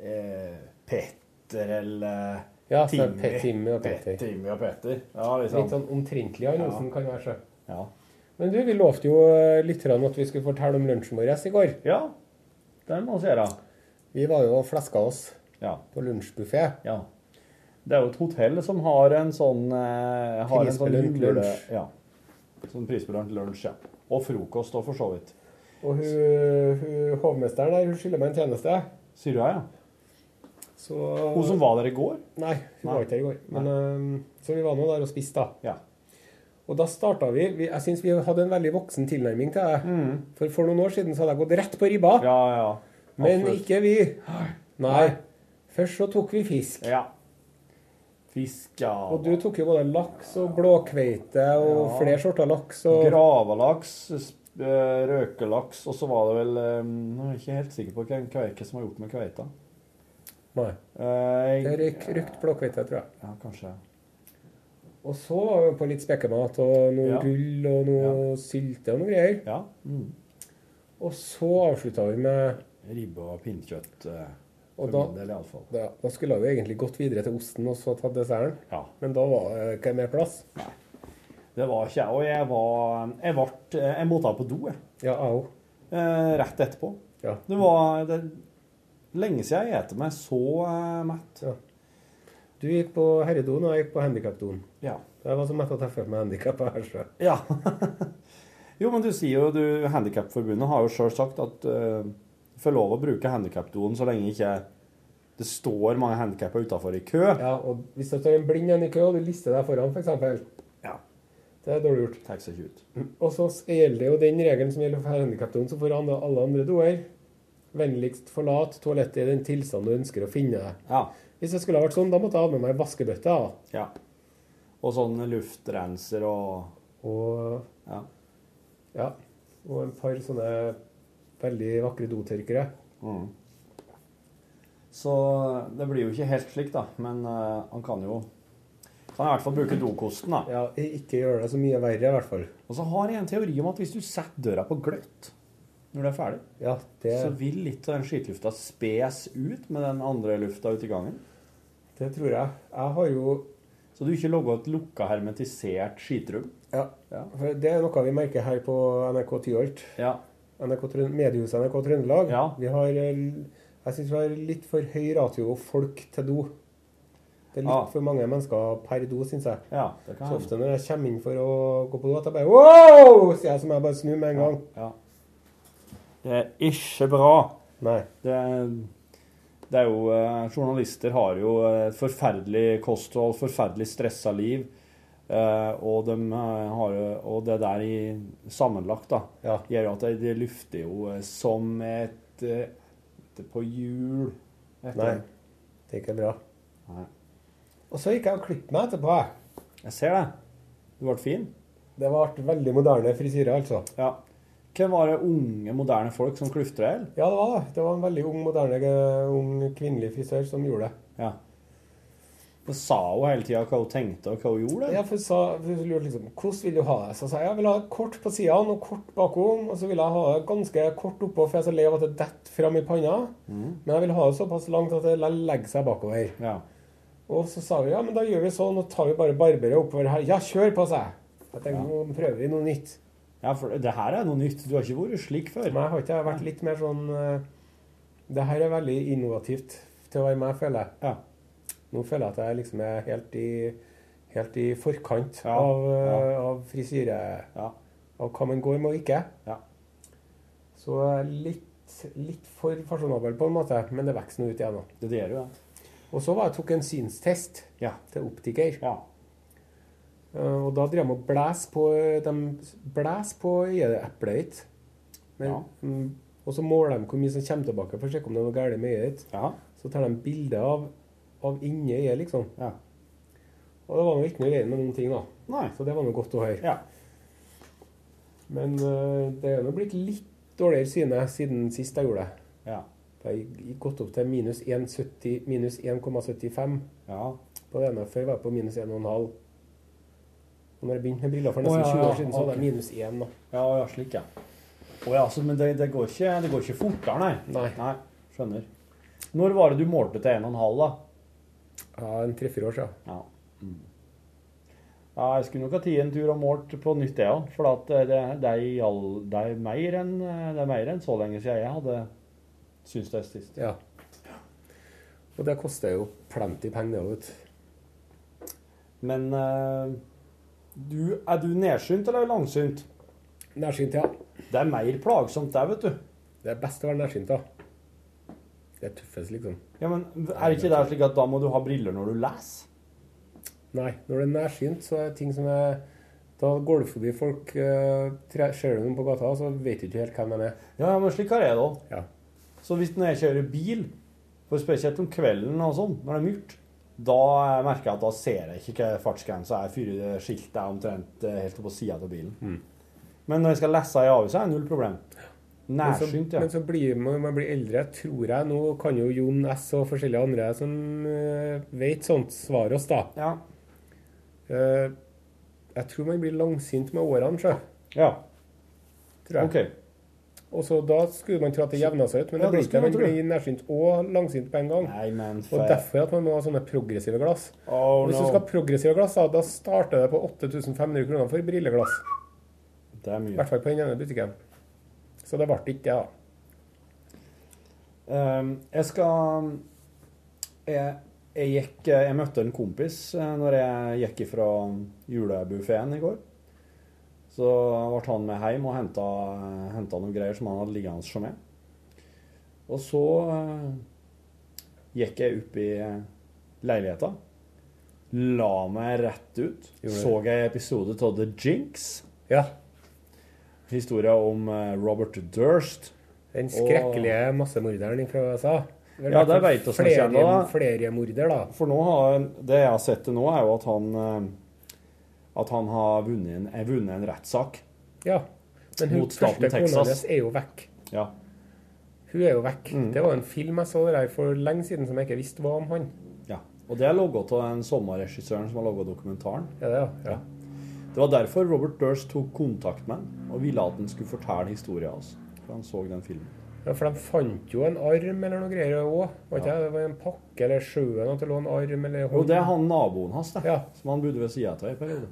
eh, Petter eller Ja, så Timmy. Pet, Timmy og Pet- Timmy og Petter. Ja, Litt liksom. sånn omtrentlig han Ja. som kan være så. Ja. Men du, vi lovte jo litt lytterne at vi skulle fortelle om lunsjen vår i går. ja. Den må vi gjøre. Vi var jo og fleska oss Ja. på lunsjbuffé. ja. Det er jo et hotell som har en sånn eh, har en sånn lunsj. Ja. Sånn prisbelønt lunsj, ja. Og frokost og for så vidt. Og hun, hun hovmesteren der, hun skylder meg en tjeneste. Sier du ja? Så Hun som var der i går? Nei, hun Nei. var ikke der i går. Men, eh, så vi var nå der og spiste, da. Ja. Og da starta vi, vi Jeg syns vi hadde en veldig voksen tilnærming til det. For for noen år siden så hadde jeg gått rett på ribba. Mm. Ja, ja. men ikke vi. Nei. Først så tok vi fisk. Ja. Fisk, ja. Og du tok jo både laks og blåkveite og Ja. flere sorter laks. Og Gravalaks, eh, røkelaks, og så var det vel eh, Nå er jeg ikke helt sikker på hvem kveike som har gjort med kveita. Nei. Eh, Det røyk- røkt blåkveite, tror jeg. Ja, kanskje. Og så var vi på litt spekemat og noe Ja. gull og noe sylte og noe greier. Ja. Mm. Og så avslutta vi med Ribbe og pinnekjøtt, eh, Og for da- del da, da skulle vi egentlig gått videre til osten og så tatt desserten. Ja. Men da var det ikke mer plass. Det var ikke jeg. Og jeg var Jeg ble Jeg måtte på do, jeg. Ja, jeg òg. Eh, rett etterpå. Ja. Det var det, lenge siden jeg spiste meg så eh, mett. Ja. Du gikk på herredoen, og jeg gikk på handikapdoen. Ja. Jeg var så mett at jeg følte meg handikappa her. sjøl. Ja. jo, men du sier jo du Handikapforbundet har jo sjøl sagt at uh, får lov å bruke handikapdoen så lenge ikke det står mange handikappa utafor i kø. Ja, og hvis det står en blind en i kø, og du lister deg foran, f.eks. Ja. Det er dårlig gjort. Takk seg ikke ut. Og så gjelder det jo den regelen som gjelder for handikapdoen, så får alle andre doer. Vennligst forlat toalettet i den tilstand du ønsker å finne deg. Ja. Hvis det skulle ha vært sånn, da måtte jeg ha med meg vaskebøtte. ja. Og sånn luftrenser og Og Ja. ja, og et par sånne veldig vakre dotørkere. Mm. Så det blir jo ikke helt slik, da. Men uh, han kan jo kan i hvert fall bruke dokosten, da. Ja, ikke gjøre det så mye verre, i hvert fall. Og så har jeg en teori om at hvis du setter døra på gløtt når det er ferdig, Ja, det, så vil litt av den skitlufta spes ut med den andre lufta ute i gangen. det tror jeg. Jeg har jo Så du ikke lager et lukka, hermetisert skitrom. Ja, Ja. for det er noe vi merker her på NRK Tyholt. Ja. NRK, mediehuset NRK Trøndelag. Ja. Vi har, eh, jeg syns vi har litt for høy ratio folk til do. Det er litt ah. for mange mennesker per do, syns jeg. ja det kan Så ofte når jeg kommer inn for å gå på do, at jeg bare wow! sier jeg som jeg bare snur med en gang. Ja. Det er ikke bra. Nei. Det, det er jo eh, Journalister har jo et forferdelig kosthold, forferdelig stressa liv. Eh, og, de eh, har, og det der i sammenlagt da, Ja. gjør at det, lufter jo eh, som et på hjul. Nei. Det er ikke bra. Nei. Og så gikk jeg og klippet meg etterpå. jeg. Ser det. Du ble fin. Det ble veldig moderne frisyre, altså. Ja. Hvem var det unge, moderne folk som kluftra i hjel? Ja, det var det. Det var en veldig ung, moderne, ung kvinnelig frisør som gjorde det. Ja. Så sa hun hele tida hva hun tenkte, og hva hun gjorde? Ja, for hun sa, hun lurte liksom, hvordan vil du ha det? Så sa jeg, jeg vil ha kort på sidene og kort bakom, og så vil jeg ha det ganske kort oppå, for jeg er så lei av at det detter fram i panna. Men jeg vil ha det såpass langt at det legger seg bakover. Ja. Og så sa vi, ja, men da gjør vi sånn, og tar vi bare barberet oppover her. Ja, kjør på seg! Jeg tenkte, nå prøver vi noe nytt. ja, for det her er noe nytt. Du har ikke vært slik før. Men jeg har ikke vært litt mer sånn, eh, det her er veldig innovativt til å være meg, føler jeg. Ja. Nå føler jeg at jeg liksom er helt i, helt i forkant Ja, av, eh, ja. av frisyre, Ja. av hva man går med og ikke. Ja. Så litt, litt for fasjonabel på en måte, men det vokser nå ut igjen. nå. Det gjør jo det. Og så var jeg tok en synstest Ja. til optiker. Ja. Eh, Og da drev de og blæser på, de blæs på øyeeplet ditt. Men, Ja. mm, Og så måler de hvor mye som kommer tilbake for å sjekke om det er noe galt med øyet ditt. Ja. Så tar de bilde av av inni øyet, liksom. Ja. Og det var nå ikke noe i med noen ting, da. Nei. Så det var nå godt å høre. Ja. Men uh, det er nå blitt litt dårligere syne siden sist jeg gjorde det. Ja. Det har gått opp til minus 1,70 minus 1,75 Ja. på det ene. Før var jeg på minus 1,5. Og når jeg begynte med briller for nesten nesten ja, 20 år siden, så var ok. jeg minus 1. Da. Ja, ja, slik, ja. Oh, ja, så, men det, det, går ikke, det går ikke fortere, nei? Nei. Skjønner. Når var det du målte til 1,5, da? Ja, en tre-fire år siden. Ja. Mm. ja, jeg skulle nok ha tatt en tur og målt på nytt, det òg. For at det, det, det, er det, er mer enn, det er mer enn så lenge siden jeg hadde syntes det sist. Ja. Og det koster jo plenty penger, det, òg. Men uh, du, er du nedsynt eller langsynt? Nærsynt, ja. Det er mer plagsomt der, vet du. Det er best å være nærsynt, da. Det er tøffest, liksom. Ja, men Er ikke det slik at da må du ha briller når du leser? Nei, når det er nærsynt, så er det ting som er Da går du forbi folk, eh, ser du noen på gata, så vet du ikke helt hvem de er. Ja, men slik har jeg det òg. Ja. Så hvis når jeg kjører bil, for spesielt om kvelden og sånn, når det er mørkt, da merker jeg at da ser jeg ikke hva fartsgrensa er før skiltet er omtrent eh, helt oppå sida av bilen. Mm. Men når jeg skal lese i avisa, er det null problem. Nærsynt, ja. men så blir man, man blir eldre, tror jeg. Nå kan jo Jon S. og forskjellige andre som uh, vet sånt, svare oss, da. Ja. Uh, jeg tror man blir langsynt med årene, sjø. ja. Tror jeg. OK. Og så da skulle man tro at det jevna seg ut, men Ja, det blir ikke man blir nærsynt og langsynt på en gang. Nei, men Og for derfor at man må ha sånne progressive glass. Oh, Hvis du skal ha progressive glass, da, starter det på 8500 kroner for brilleglass. Det er I mye. hvert fall på den ene butikken. Så det ble ikke det, da. Ehm, jeg skal jeg, jeg gikk Jeg møtte en kompis eh, når jeg gikk ifra julebuffeen i går. Så ble han med hjem og henta, henta noen greier som han hadde liggende hos meg. Og så eh, gikk jeg opp i leiligheta. La meg rett ut. Så jeg episode av The Jinx. Ja. Historia om eh, Robert Durst. Den skrekkelige massemorderen fra USA. Vel, Ja, det veit vi ikke ennå. Fleremorder, da. For nå har Det jeg har sett til nå, er jo at han eh, At han har vunnet en, vunnet en rettssak. Ja. Men hun første kona Texas. hennes er jo vekk. Ja. Hun er jo vekk. Mm. Det var en film jeg så der for lenge siden som jeg ikke visste hva om han. ja. Og det er logga av den sommerregissøren som har laga dokumentaren. Ja, det, er, ja. ja. Det var derfor Robert Durst tok kontakt med ham og ville at han skulle fortelle historien hans. For han så den filmen. Ja, for de fant jo en arm eller noe greier òg. Ja. det? Var en pakke eller sjøen at det lå en arm eller hånd? Jo, det er han naboen hans, det. Ja. Som han bodde ved sida av i periode.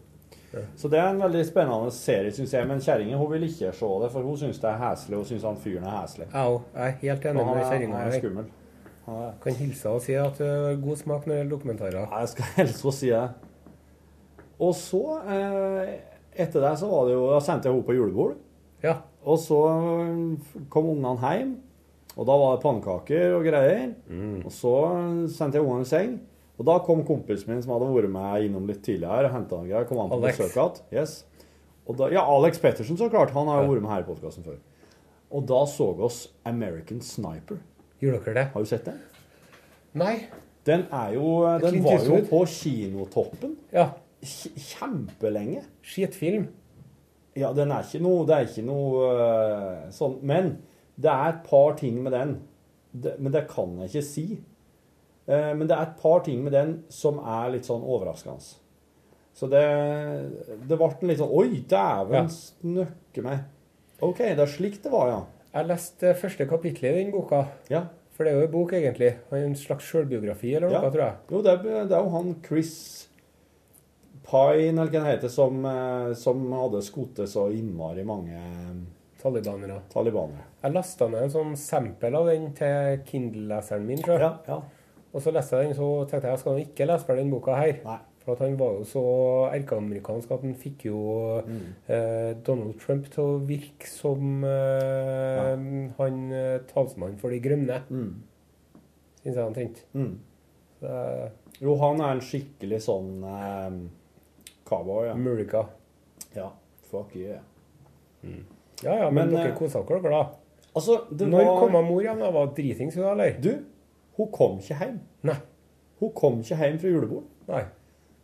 Så det er en veldig spennende serie, syns jeg. Men kjerringa vil ikke se det, for hun syns det er heslig. Hun syns han fyren er heslig. Jeg. Jeg er helt enig med er, kjerringa. han er skummel. Han er, Kan hilse og si at det er god smak når det gjelder dokumentarer. Ja, jeg skal helst få si det. Og så, eh, etter det, så var det jo Da sendte jeg henne på julebord. Ja. Og så eh, kom ungene hjem, og da var det pannekaker og greier. Og så sendte jeg ungene i seng. Og da kom kompisen min som hadde vært med innom litt tidligere, og henta noen greier. Kom han på besøk. Yes. Ja, Alex Pettersen, så klart. Han har jo vært med her i podkasten før. Og da så vi oss American Sniper. Gjorde dere det? Har du sett den? Nei. Den er jo Den var jo på kinotoppen Ja. Kj- kjempelenge. Skitfilm. Ja, den er ikke noe Det er ikke noe uh, sånn Men det er et par ting med den. Det, men det kan jeg ikke si. Uh, men det er et par ting med den som er litt sånn overraskende. Så det Det ble en litt sånn Oi, dæven Ja. snøkke meg. OK, det er slik det var, ja. Jeg leste første kapittel i den boka. Ja. For det er jo en bok, egentlig. En slags sjølbiografi eller noe, Ja. tror jeg. Jo, det er, det er jo han Chris Pine, eller hva han heter, som, eh, som hadde skutt så innmari mange Talibanere. talibanere. Jeg lasta ned en sånn sample av den til Kindle-leseren min. tror jeg. Ja, ja. Og så leste jeg den, så tenkte jeg jeg skal ikke lese ferdig den boka her. Nei. For han var jo så erkeamerikansk at han fikk jo eh, Donald Trump til å virke som eh, han eh, talsmann for de grønne. Mm. Syns jeg han tenkte. Mm. Så, eh, Jo, han er en skikkelig sånn eh, cowboy, ja. America. ja. Fuck yeah. Ja ja, men, Men, dere eh, kosa dere, da. Altså, det Når var kom mor hjem? da? Var dritings hun, eller? Du, hun kom ikke hjem. Nei. Hun kom ikke hjem fra julebord. Nei.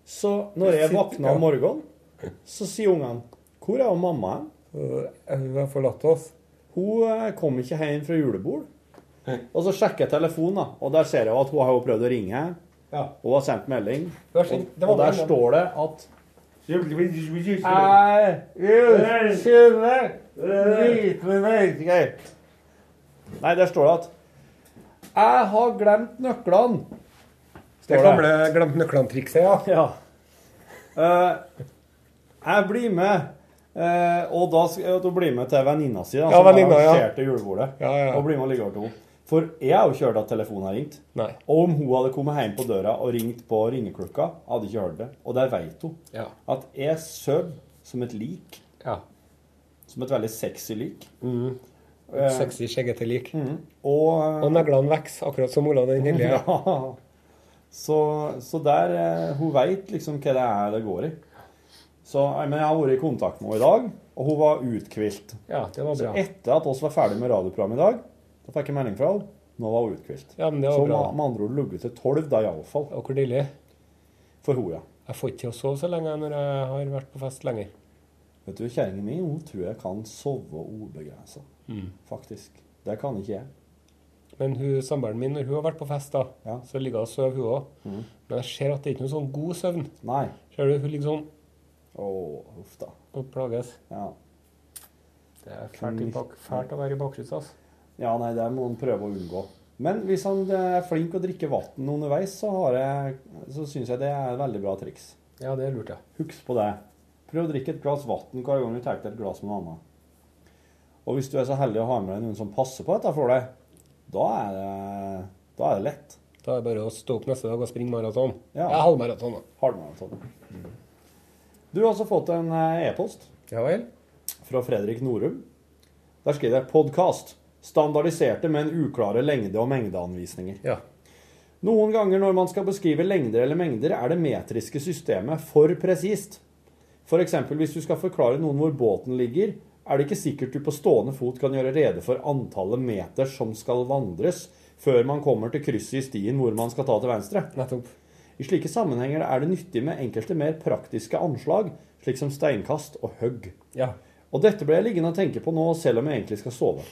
Så når jeg våkna om morgenen, så sier ungene 'Hvor er mamma hen?' Hun har forlatt oss. Hun eh, kom ikke hjem fra julebord. Og så sjekker jeg telefonen, og der ser jeg at hun har prøvd å ringe. Ja. Hun har sendt melding. Og, og der står det at Skjønne. Nei, der står det at Jeg har glemt nøklene. Det gamle glemt nøklene-trikset, ja. Ja. Uh, jeg blir med. Uh, og da skal du bli med til venninna si, da, Ja, som venninna, ja. julebordet. Ja, ja. Og blir med og ligger over til henne. For jeg har jo ikke hørt at telefonen har ringt. Nei. Og om hun hadde kommet hjem på døra og ringt på ringeklokka, hadde ikke hørt det. Og der vet hun Ja. at jeg sover som et lik. ja. Som et veldig sexy lik. Mm. Et Sexy, skjeggete lik. Og, Og neglene vokser, akkurat som Olav den hellige. Ja. Så, så der eh, Hun veit liksom hva det er det går i. Så, eh, men jeg har vært i kontakt med henne i dag, og hun var uthvilt. Ja, det var Så etter at oss var ferdig med radioprogrammet i dag, da fikk jeg melding fra henne. Nå var hun uthvilt. Ja, men det Så var med, bra. med andre ord ligget til tolv, da iallfall. Og hvor deilig. For hun, ja. Jeg får ikke til å sove så lenge når jeg har vært på fest lenger. Vet du, Kjerringa mi hun tror jeg kan sove ubegrensa. Mm. Faktisk. Det kan ikke jeg. Men samboeren min, når hun har vært på fest, da, Ja. så ligger hun og sover, hun òg. Mm. Men jeg ser at det er ikke noe sånn god søvn. Nei. Ser du, hun ligger sånn Å, uff da. og plages. Ja. Det er fælt, i bak, fælt å være i bakrusa, altså. Ja, nei, det må han prøve å unngå. Men hvis han er flink å drikke vann underveis, så, jeg, så syns jeg det er et veldig bra triks. Ja, det lurte jeg. Husk på det. Prøv å drikke et glass vann hver gang du tar deg et glass med noe annet. Og hvis du er så heldig å ha med deg noen som passer på dette for deg, da er det, da er det lett. Da er det bare å stå opp neste dag og springe maraton. Ja. Ja, halvmaraton, da. Halvmaraton. Du har også fått en eh, e-post Ja vel? fra Fredrik Norum. Der skriver jeg 'podkast'. Standardiserte, men uklare lengde- og mengdeanvisninger. Ja. Noen ganger når man skal beskrive lengder eller mengder, er det metriske systemet for presist. F.eks. hvis du skal forklare noen hvor båten ligger, er det ikke sikkert du på stående fot kan gjøre rede for antallet meter som skal vandres, før man kommer til krysset i stien hvor man skal ta til venstre. Nettopp. I slike sammenhenger er det nyttig med enkelte mer praktiske anslag, slik som steinkast og høgg. Ja. Og dette ble jeg liggende og tenke på nå, selv om jeg egentlig skal sove.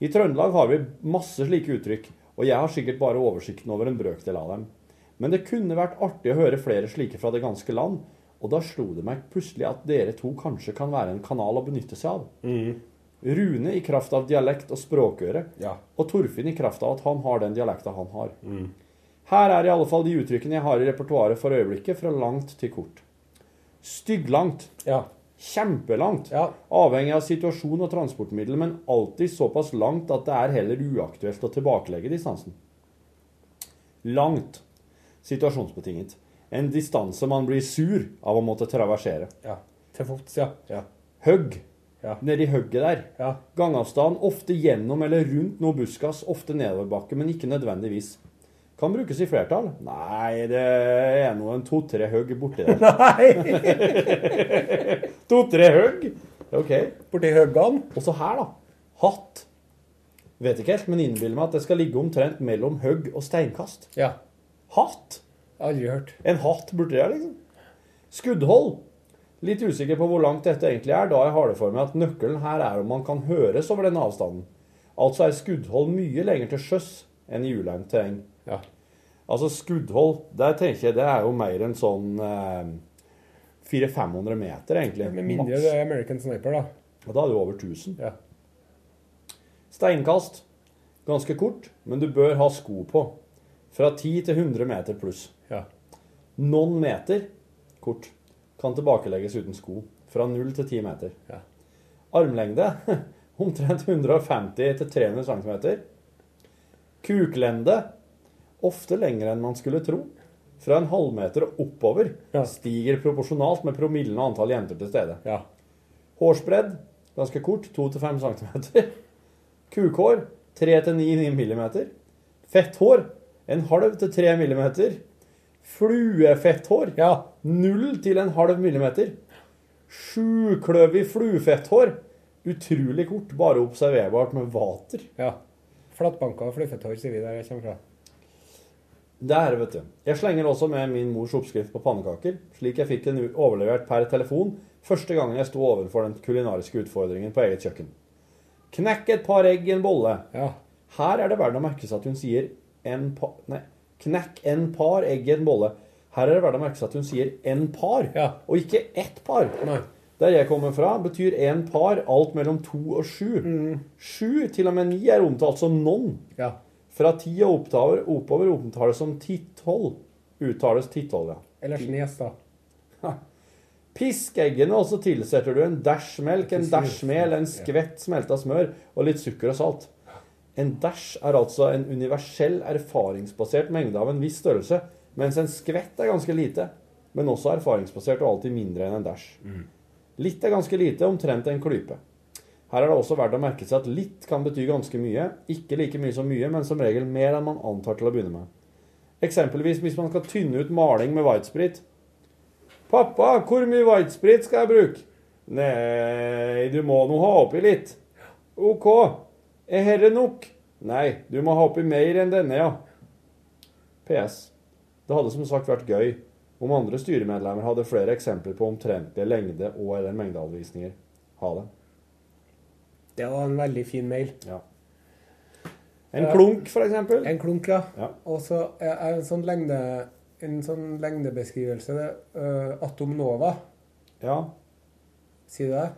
I Trøndelag har vi masse slike uttrykk, og jeg har sikkert bare oversikten over en brøkdel av dem. Men det kunne vært artig å høre flere slike fra det ganske land, og da slo det meg plutselig at dere to kanskje kan være en kanal å benytte seg av. Rune i kraft av dialekt og språkøre, Ja. og Torfinn i kraft av at han har den dialekta han har. Her er i alle fall de uttrykkene jeg har i repertoaret for øyeblikket, fra langt til kort. Stygglangt. Ja. Kjempelangt. Ja. Avhengig av situasjon og transportmiddel, men alltid såpass langt at det er heller uaktuelt å tilbakelegge distansen. Langt. Situasjonsbetinget. En distanse man blir sur av å måtte traversere. ja. Til fots, ja. Ja. Høgg. Ja. Nedi hugget der. Ja. Gangavstand ofte gjennom eller rundt noe buskas, ofte nedoverbakke, men ikke nødvendigvis. Kan brukes i flertall. Nei, det er nå en to-tre hugg borti der. Nei! to-tre hugg? OK. Borti høggene. Og så her, da. Hatt. Vet ikke helt, men innbiller meg at det skal ligge omtrent mellom hugg og steinkast. Ja. Hatt? Aldri hørt. En hatt borti der, liksom. Skuddhold. Litt usikker på hvor langt dette egentlig er, da jeg har det for meg at nøkkelen her er om man kan høres over denne avstanden. Altså er skuddhold mye lenger til sjøs enn i ulendt terreng. Ja. Altså skuddhold, der tenker jeg det er jo mer enn sånn eh, 400-500 meter, egentlig. Med mindre det er American Sniper, da. Og da er det over 1000. Ja. Steinkast. Ganske kort, men du bør ha sko på. Fra 10 til 100 meter pluss. Ja. Noen meter kort kan tilbakelegges uten sko. Fra 0 til 10 meter. Ja. Armlengde omtrent 150 til 300 cm. Kuklende ofte lenger enn man skulle tro. Fra en halvmeter og oppover Ja. stiger proporsjonalt med promillen og antall jenter til stede. Ja. Hårsbredd ganske kort, 2-5 cm. Kukhår 3-9 mm. Fetthår en halv til 3 mm. Fluefetthår Ja. 0 til en halv millimeter. Sjukløvig fluefetthår. Utrolig kort, bare observerbart med vater. ja. Flatbanka og fluefetthår, sier vi der jeg kommer fra. Der, vet du. Jeg slenger også med min mors oppskrift på pannekaker, slik jeg fikk den overlevert per telefon første gangen jeg sto overfor den kulinariske utfordringen på eget kjøkken. Knekk et par egg i en bolle. Ja. Her er det verdt å merke seg at hun sier en par Nei, knekk en par egg i en bolle. Her er det verdt å merke seg at hun sier en par, Ja. og ikke ett par. Nei. Der jeg kommer fra, betyr en par alt mellom to og sju. Sju, til og med ni, er omtalt som non. Ja. Fra ti og oppover, oppover omtales som titthold. Uttales titthold, ja. Eller snes, da. Pisk eggene, og så tilsetter du en dæsj melk, en dæsj mel, en skvett smelta smør og litt sukker og salt. En dæsj er altså en universell, erfaringsbasert mengde av en viss størrelse, mens en skvett er ganske lite, men også erfaringsbasert og alltid mindre enn en dæsj. Litt er ganske lite, omtrent en klype. Her er det også verdt å merke seg at litt kan bety ganske mye, ikke like mye som mye, men som regel mer enn man antar til å begynne med. Eksempelvis hvis man skal tynne ut maling med whitesprit. Pappa, hvor mye whitesprit skal jeg bruke? Nei, du må nå ha oppi litt. OK. Er herre nok? Nei, du må ha oppi mer enn denne, ja. PS. Det hadde som sagt vært gøy om andre styremedlemmer hadde flere eksempler på omtrentlige lengde- og- eller mengdeanvisninger. Ha det. Det var en veldig fin mail. Ja. En klunk, eksempel. En klunk, ja. Ja. Og så er en sånn lengde en sånn lengdebeskrivelse. Det, uh, Atom Nova, Ja. sier du det?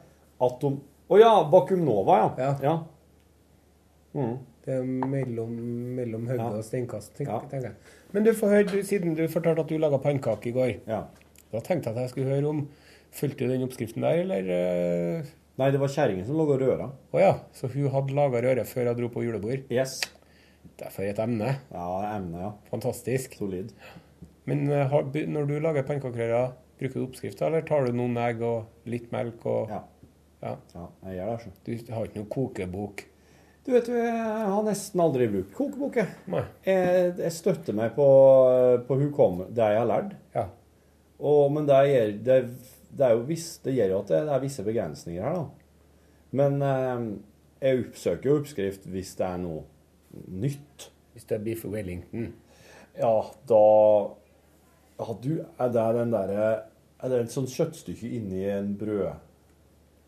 Atom Å ja, Bakum Nova, ja. Ja. ja. Mm. Det er mellom, mellom høyde Ja. og steinkast, tenk- Ja. tenker jeg. Men du får høre, du, siden du fortalte at du laga pannekaker i går, ja. da tenkte jeg at jeg skulle høre om Fulgte du den oppskriften der, eller? øh? Nei, det var kjerringa som og røra. Å ja, så hun hadde laga røret før hun dro på julebord? Yes. Derfor et emne. Ja, emne, ja. Fantastisk. Solid. Men bu- når du lager pannekakerører, bruker du oppskrifter, eller tar du noen egg og litt melk og Ja. Ja. ja jeg gjør det, altså. Du har ikke noen kokebok? Du vet jeg har nesten aldri brukt kokebok, jeg. Jeg, jeg støtter meg på, på hukomme, det jeg har lært. Ja. Og, men det, gjør, det, er jo visst, det gjør jo at det, det er visse begrensninger her, da. Men eh, jeg oppsøker jo oppskrift hvis det er noe nytt. Hvis det er beef wellington. Ja, da ja, du, Er det den derre Er det et sånt kjøttstykke inni en brød...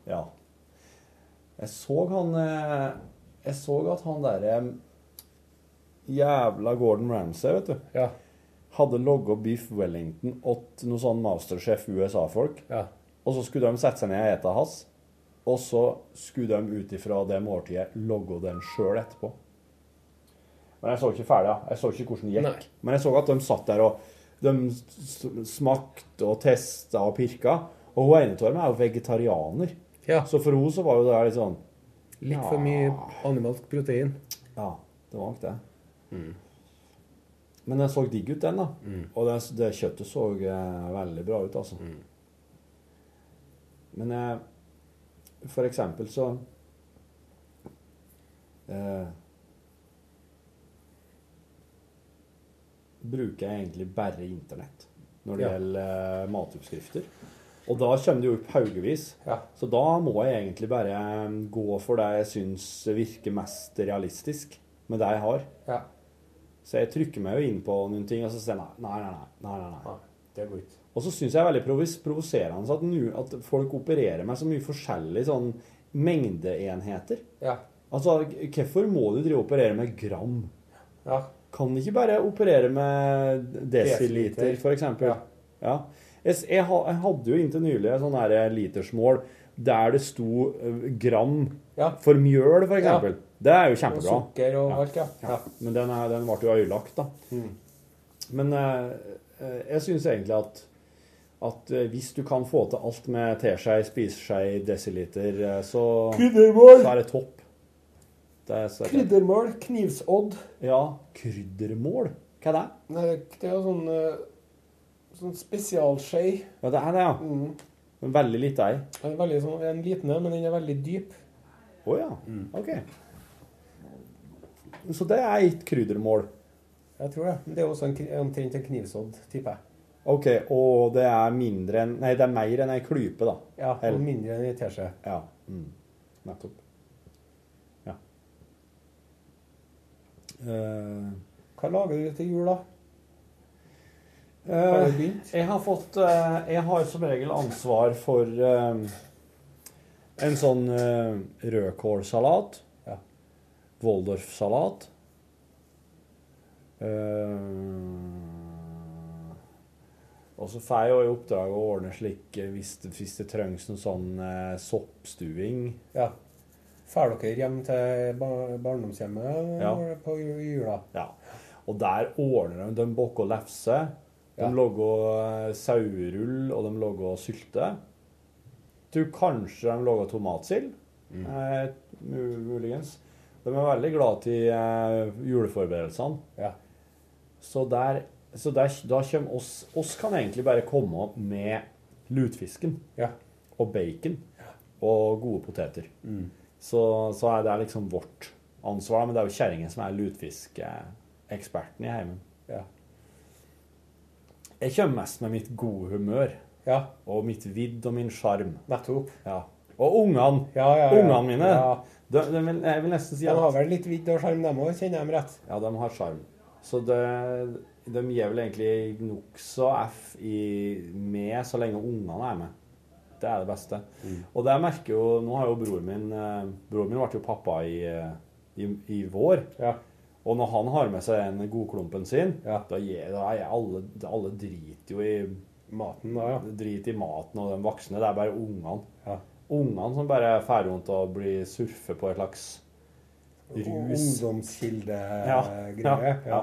Ja. Jeg så han eh, Jeg så at han derre jævla Gordon Ramsay, vet du, Ja. Hadde logga beef wellington åt noe sånn Masterchef USA-folk. ja. Og så skulle de sette seg ned og ete hans. Og så skulle de ut ifra det måltidet logge den sjøl etterpå. Men jeg så ikke ferdig. Jeg så ikke hvordan det gikk. Nei. Men jeg så at de satt der og de smakte og testa og pirka. Og hun ene av dem er jo vegetarianer. ja. Så for henne så var jo det litt sånn Litt for mye animalsk protein. Ja, det var nok det. Men den så digg ut, den, da. Og det, det kjøttet så eh, veldig bra ut, altså. Men eh, for eksempel så eh, Bruker jeg egentlig bare internett når det Ja. gjelder eh, matoppskrifter. Og da kommer det jo opp haugevis. Ja. Så da må jeg egentlig bare eh, gå for det jeg syns virker mest realistisk med det jeg har. ja. Så jeg trykker meg jo inn på noen ting, og så sier jeg nei, nei, nei. nei, nei, nei. Det går ikke. Og så syns jeg det er veldig provoserende at, nu- at folk opererer med så mye forskjellige sånn mengdeenheter. Ja. Altså, hvorfor må du drive og operere med gram? Ja. Kan de ikke bare operere med desiliter, f.eks.? Ja. Ja. Jeg, jeg, hadde jo inntil nylig et sånn litersmål der det sto eh, gram Ja. for mjøl, eksempel. Det er jo kjempebra. Og sukker og Ja. alt, ja. Ja, men den, er, den ble jo ødelagt, da. Men eh, eh, jeg syns egentlig at, at eh, hvis du kan få til alt med teskje, spiseskje, desiliter, så, Kryddermål! så er det topp. Det er, så, Kryddermål, knivsodd. ja, kryddermål? Hva er det? Nei, det er jo sånn, sånn spesialskje. Ja, det er det, ja. Mm. Veldig lite ei. Veldig sånn, en liten en, men den er veldig dyp. Å ja. OK. Så det er et kryddermål. Jeg tror det. Det er også en, omtrent en knivsodd, tipper jeg. OK, og det er mindre enn Nei, det er mer enn ei klype, da. Ja, Eller- og mindre enn en teskje. Ja. Mm. Nettopp. Ja. Uh, Hva lager du til jul, da? Har du begynt? Jeg har fått eh, Jeg har som regel ansvar for en sånn uh, rødkålsalat. Waldorf-salat. Eh, og så får jeg jo i oppdrag å ordne slik eh, hvis det, hvis det trengs noe sånn uh, soppstuing. Ja. Drar dere hjem til bar barndomshjemmet Ja. på jula? Ja. Og der ordner de De baker lefse. De Ja. lager eh, sauerull, og de lager sylte. Tror kanskje de lager tomatsild. Eh, mu- muligens. De er veldig glad til eh, juleforberedelsene. Ja. Så, der, så der, da kommer oss oss kan egentlig bare komme med lutfisken Ja. og bacon og gode poteter. Så, så er det liksom vårt ansvar. Men det er jo kjerringen som er lutfiskeksperten i heimen. Ja. Jeg kommer mest med mitt gode humør ja. og mitt vidd og min sjarm. Nettopp. Ja. Og ungene. Ja, ja, ja. Ungene mine. Ja. De, de vil, jeg vil nesten si De har vel litt vidd og sjarm, dem òg, kjenner jeg dem rett. Ja, de har sjarm. Så det, de gir vel egentlig nokså F i, med så lenge ungene er med. Det er det beste. Og det jeg merker jo Nå har jo broren min eh, Broren min ble jo pappa i, eh, i, i vår. Ja. Og når han har med seg den godklumpen sin, Ja. da, gir, da er alle, alle driter jo i Maten da, ja. Drit i maten og de voksne. Det er bare ungene. Ja. Ungene som bare drar rundt og blir surfer på et slags rus. Ungdomskildegreie. ja.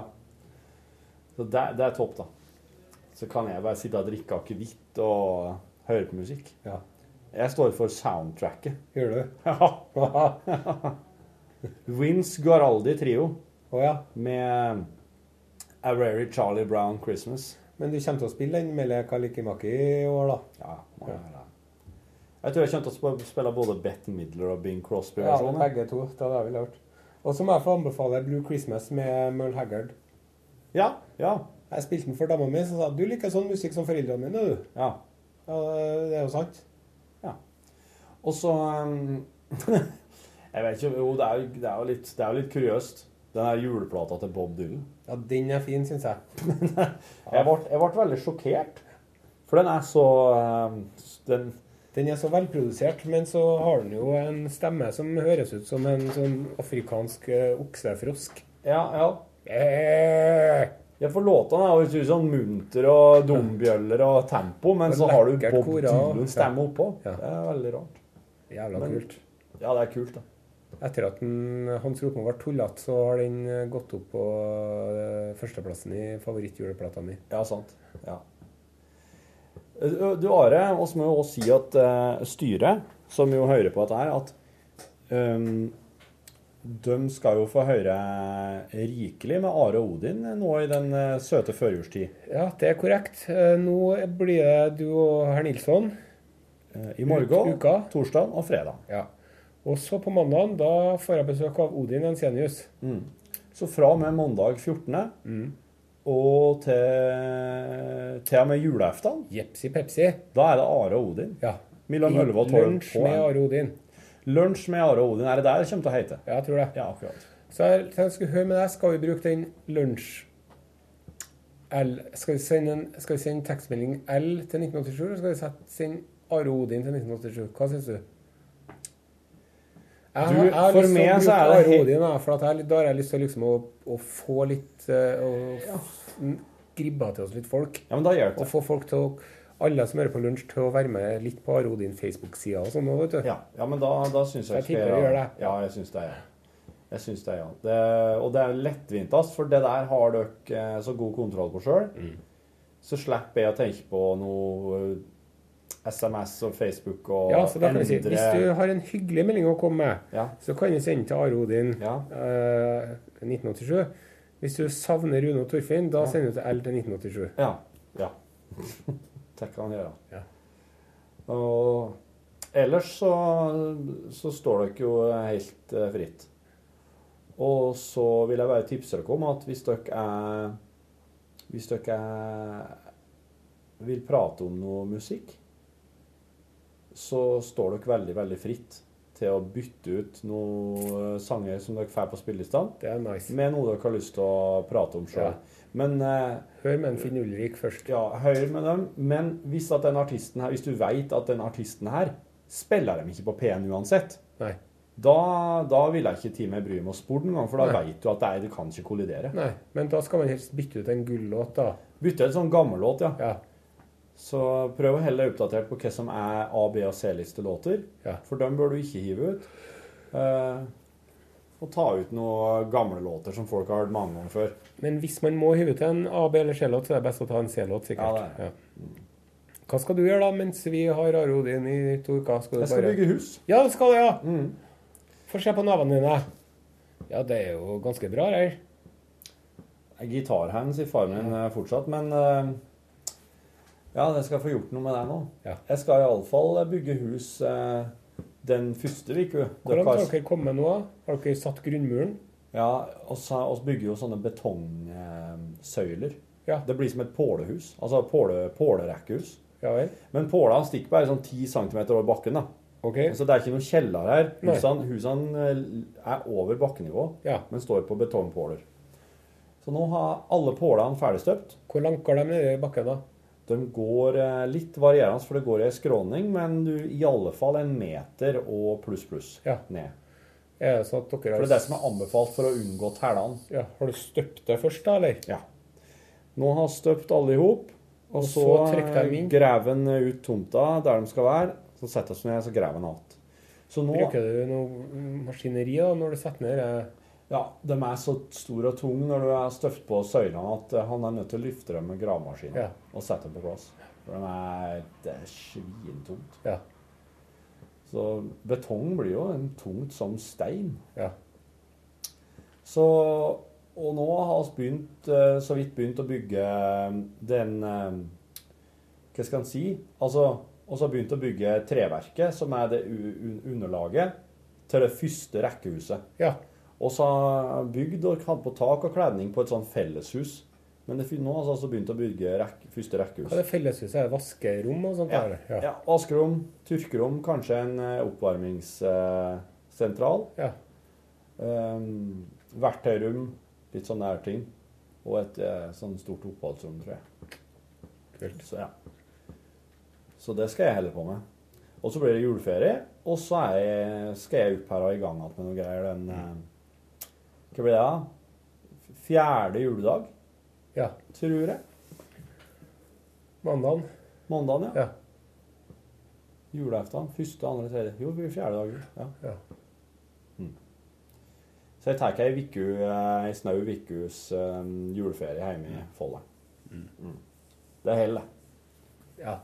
Så det, det er topp, da. Så kan jeg bare sitte og drikke akevitt og høre på musikk. Ja. Jeg står for soundtracket. Gjør du? Ja. Vince Guaraldi Trio ja. med A Rary Charlie Brown Christmas. Men du kommer til å spille den med Kalikimaki i år, da? Ja, må jeg tror jeg kommer til å spille både Bette Midler og Bing Crosby. Ja, begge to. Det hadde jeg vel hørt. Og så må jeg få anbefale Blue Christmas med Merle Haggard. Ja, ja, Jeg spilte den for dama mi, som sa du liker sånn musikk som foreldrene mine, du. ja. Ja, det er jo sant. Og så um, Jeg vet ikke Jo, det er, jo- det er jo litt, det er jo litt kuriøst. Den her juleplata til Bob Dylan. Ja, den er fin, syns jeg. Jeg ble, jeg ble veldig sjokkert. For den er så um, den, Den er så velprodusert, men så har den jo en stemme som høres ut som en sånn afrikansk eh, oksefrosk. Ja, ja. Eh, Ja, for låtene er jo ikke sånn munter og dombjøller og tempo, men så har du Bob kora. Dylan-stemme oppå. Ja. Det er veldig rart. Jævla Men- kult. Ja, det er kult, da. Etter at den, Hans Rotmo ble tullete, så har den eh, gått opp på førsteplassen i favorittjuleplata mi. Ja, sant. Ja. Du Are, oss må jo også si at uh, styret, som jo hører på dette her, at um, de skal jo få høre rikelig med Are og Odin nå i den uh, søte førjulstid. Ja, det er korrekt. Uh, Nå blir det du og herr Nilsson. I morgen, uka. torsdag og fredag. Ja. Og så på mandag, da får jeg besøk av Odin Ensenius. Så fra og med mandag 14. og til, til og med julaften, Jepsi Pepsi. da er det Are og Odin. Ja. Mellom 11 og 12 Lunsj med. Are Odin. Lunsj med Are og Odin. Er det der det kommer til å hete? Ja, jeg tror det. Ja, akkurat. Så jeg tenkte jeg høre med deg. Skal vi bruke den lunsj... L Skal vi sende, en, skal vi sende tekstmelding L til 1987, eller skal vi sende Are Odin til 1987? Hva syns du? Du, har- for lyst til å meg bruke så er det Are da, for jeg, da har jeg lyst til liksom å, å få litt uh, Å ja. gribbe til oss litt folk. Ja, Og få folk til å alle som hører på lunsj, til å være med litt på Are Odin Facebook-sida og sånn òg, vet du. Ja, ja men da, da syns jeg Jeg tipper du gjør det. Ja, jeg syns det, ja. Jeg syns det, ja. Det, og det er lettvintast, for det der har dere eh, så god kontroll på sjøl. Mm. Så slipper jeg å tenke på noe eh, SMS og Facebook og Ja, så da kan vi si Hvis du har en hyggelig melding å komme med, Ja. så kan du sende til Are Odin Ja. eh, 1987. Hvis du savner Rune og Torfinn, da sender du til L til 1987. Ja. ja. det kan han gjøre. Ja. Og ellers så, så står dere jo helt eh, fritt. Og så vil jeg bare tipse dere om at hvis dere er Hvis dere er, vil prate om noe musikk, så står dere veldig, veldig fritt til å bytte ut noen sanger som dere får på spillelistene, Det nice. med noe dere har lyst til å prate om sjøl. Ja. Men eh, Hør med Finn Ulrik først. ja, hør med dem. Men hvis, at den artisten her, hvis du vet at den artisten her spiller dem ikke på P1 uansett, Nei. da, da vil jeg ikke time bry meg spore den engang, for da Nei. vet du at det, er, det kan ikke kollidere. Nei, men da skal man helst bytte ut en gullåt, da. Bytte ut en sånn gammellåt, ja. Ja. Så prøv å helle oppdatert på hva som er A-, B- og C-listelåter. Ja. For dem bør du ikke hive ut. Eh, og ta ut noen gamle låter som folk har hørt mange ganger før. Men hvis man må hive ut en A-, B- eller C-låt, så er det best å ta en C-låt, sikkert. Ja, det Ja. Hva skal du gjøre da, mens vi har Are Odin i to uker? Skal Jeg skal bare... bygge hus. Ja, det skal du, ja. Mm. Få se på navnene dine. Ja, det er jo ganske bra, det. Gitarhands i farmen min eh, fortsatt, men eh, Ja, jeg skal få gjort noe med det nå. Ja. Jeg skal iallfall bygge hus eh, den første uka. Hvordan har dere kommet nå? Har dere satt grunnmuren? Ja, vi bygger jo sånne betongsøyler. Ja. Det blir som et pålehus. Altså påle, pålerekkehus. Ja vel? Men pålene stikker bare sånn 10 cm over bakken. da. Okay. Så det er ikke noen kjeller her. Husene, husene eh, er over bakkenivå, Ja. men står på betongpåler. Så nå har alle pålene ferdigstøpt. Hvor langt går de ned i bakken, da? De går eh, litt varierende, for det går i en skråning, men du, i alle fall en meter og pluss, pluss Ja. ned. Er det sånn at dere For det er det som er anbefalt for å unngå tælene. Ja, Har du støpt det først, da, eller? Ja. Nå har støpt alle i hop, og, Og så, så inn. graver en ut tomta der de skal være. Så setter vi ned, så graver en alt. Så nå Bruker du noe maskineri da, når du setter ned? eh, Ja, de er så store og tunge når du er støpt på søylene at eh, han er nødt til å løfte dem med gravemaskin Ja. og sette dem på plass. For de er, det er svintungt. Ja. Så betong blir jo en tungt som stein. Ja. Så, og nå har vi begynt, eh, så vidt begynt å bygge den eh, Hva skal en si? Altså, og så har begynt å bygge treverket, som er det underlaget til det første rekkehuset. ja. Og så bygde og hadde på tak og kledning på et sånn felleshus. Men det, nå har vi altså begynt å bygge rekk, første Hva er det felleshuset? Er det vaskerom og sånt? Ja, der? ja. ja, Vaskerom, tørkerom, kanskje en eh, oppvarmingssentral. Ja. Um, verktøyrom, litt sånne der ting. Og et eh, sånn stort oppholdsrom, tror jeg. Kult. Så ja. Så det skal jeg holde på med. Og så blir det juleferie, og så jeg, skal jeg opp her og i gang igjen med noe greier den eh, Hva blir det, da? Fjerde juledag, ja. tror jeg. Mandagen? Mandagen, ja. Ja. Julaften. Første, andre, tredje. Jo, det blir fjerde dag. Ja. ja. Så jeg tar ei uke, ei snau ukes eh, juleferie hjemme i Folda. Mm. Det holder, det. Ja.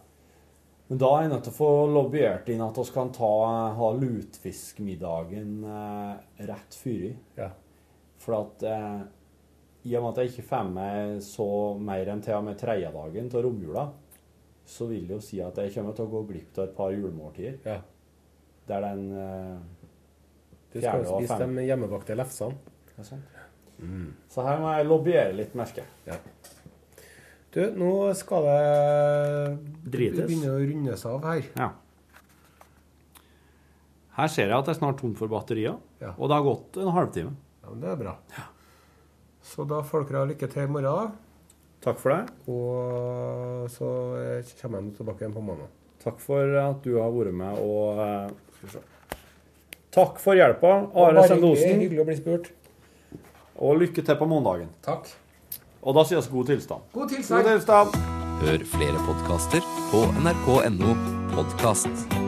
Men da er jeg nødt til å få lobbyert inn at vi kan ta, ha lutfiskmiddagen eh, rett fyri. Ja. For at eh, i og med at jeg ikke får med så mer enn til og med tredjedagen dagen til romjula, så vil det jo si at jeg kommer til å gå glipp av et par julemåltider. ja. Der den eh, Du skal jo spise fem. de hjemmebakte lefsene. Ja, sånn. mm. Så her må jeg lobbyere litt, merker jeg. Du, nå skal det Drites. begynne å rundes av her. Ja. Her ser jeg at det er snart tomt for batterier, Ja. og det har gått en halvtime. Ja, men Det er bra. Så da får dere ha lykke til i morgen, Takk for det. Og så kommer jeg tilbake igjen på mandag. Takk for at du har vært med, og eh, skal vi se. Takk for hjelpa, Are Sendosen. hyggelig- Hyggelig å bli spurt. Og lykke til på mandagen. Takk. Og da sies vi god tilstand. God God tilstand. tilstand! Hør flere podkaster på nrk.no podkast.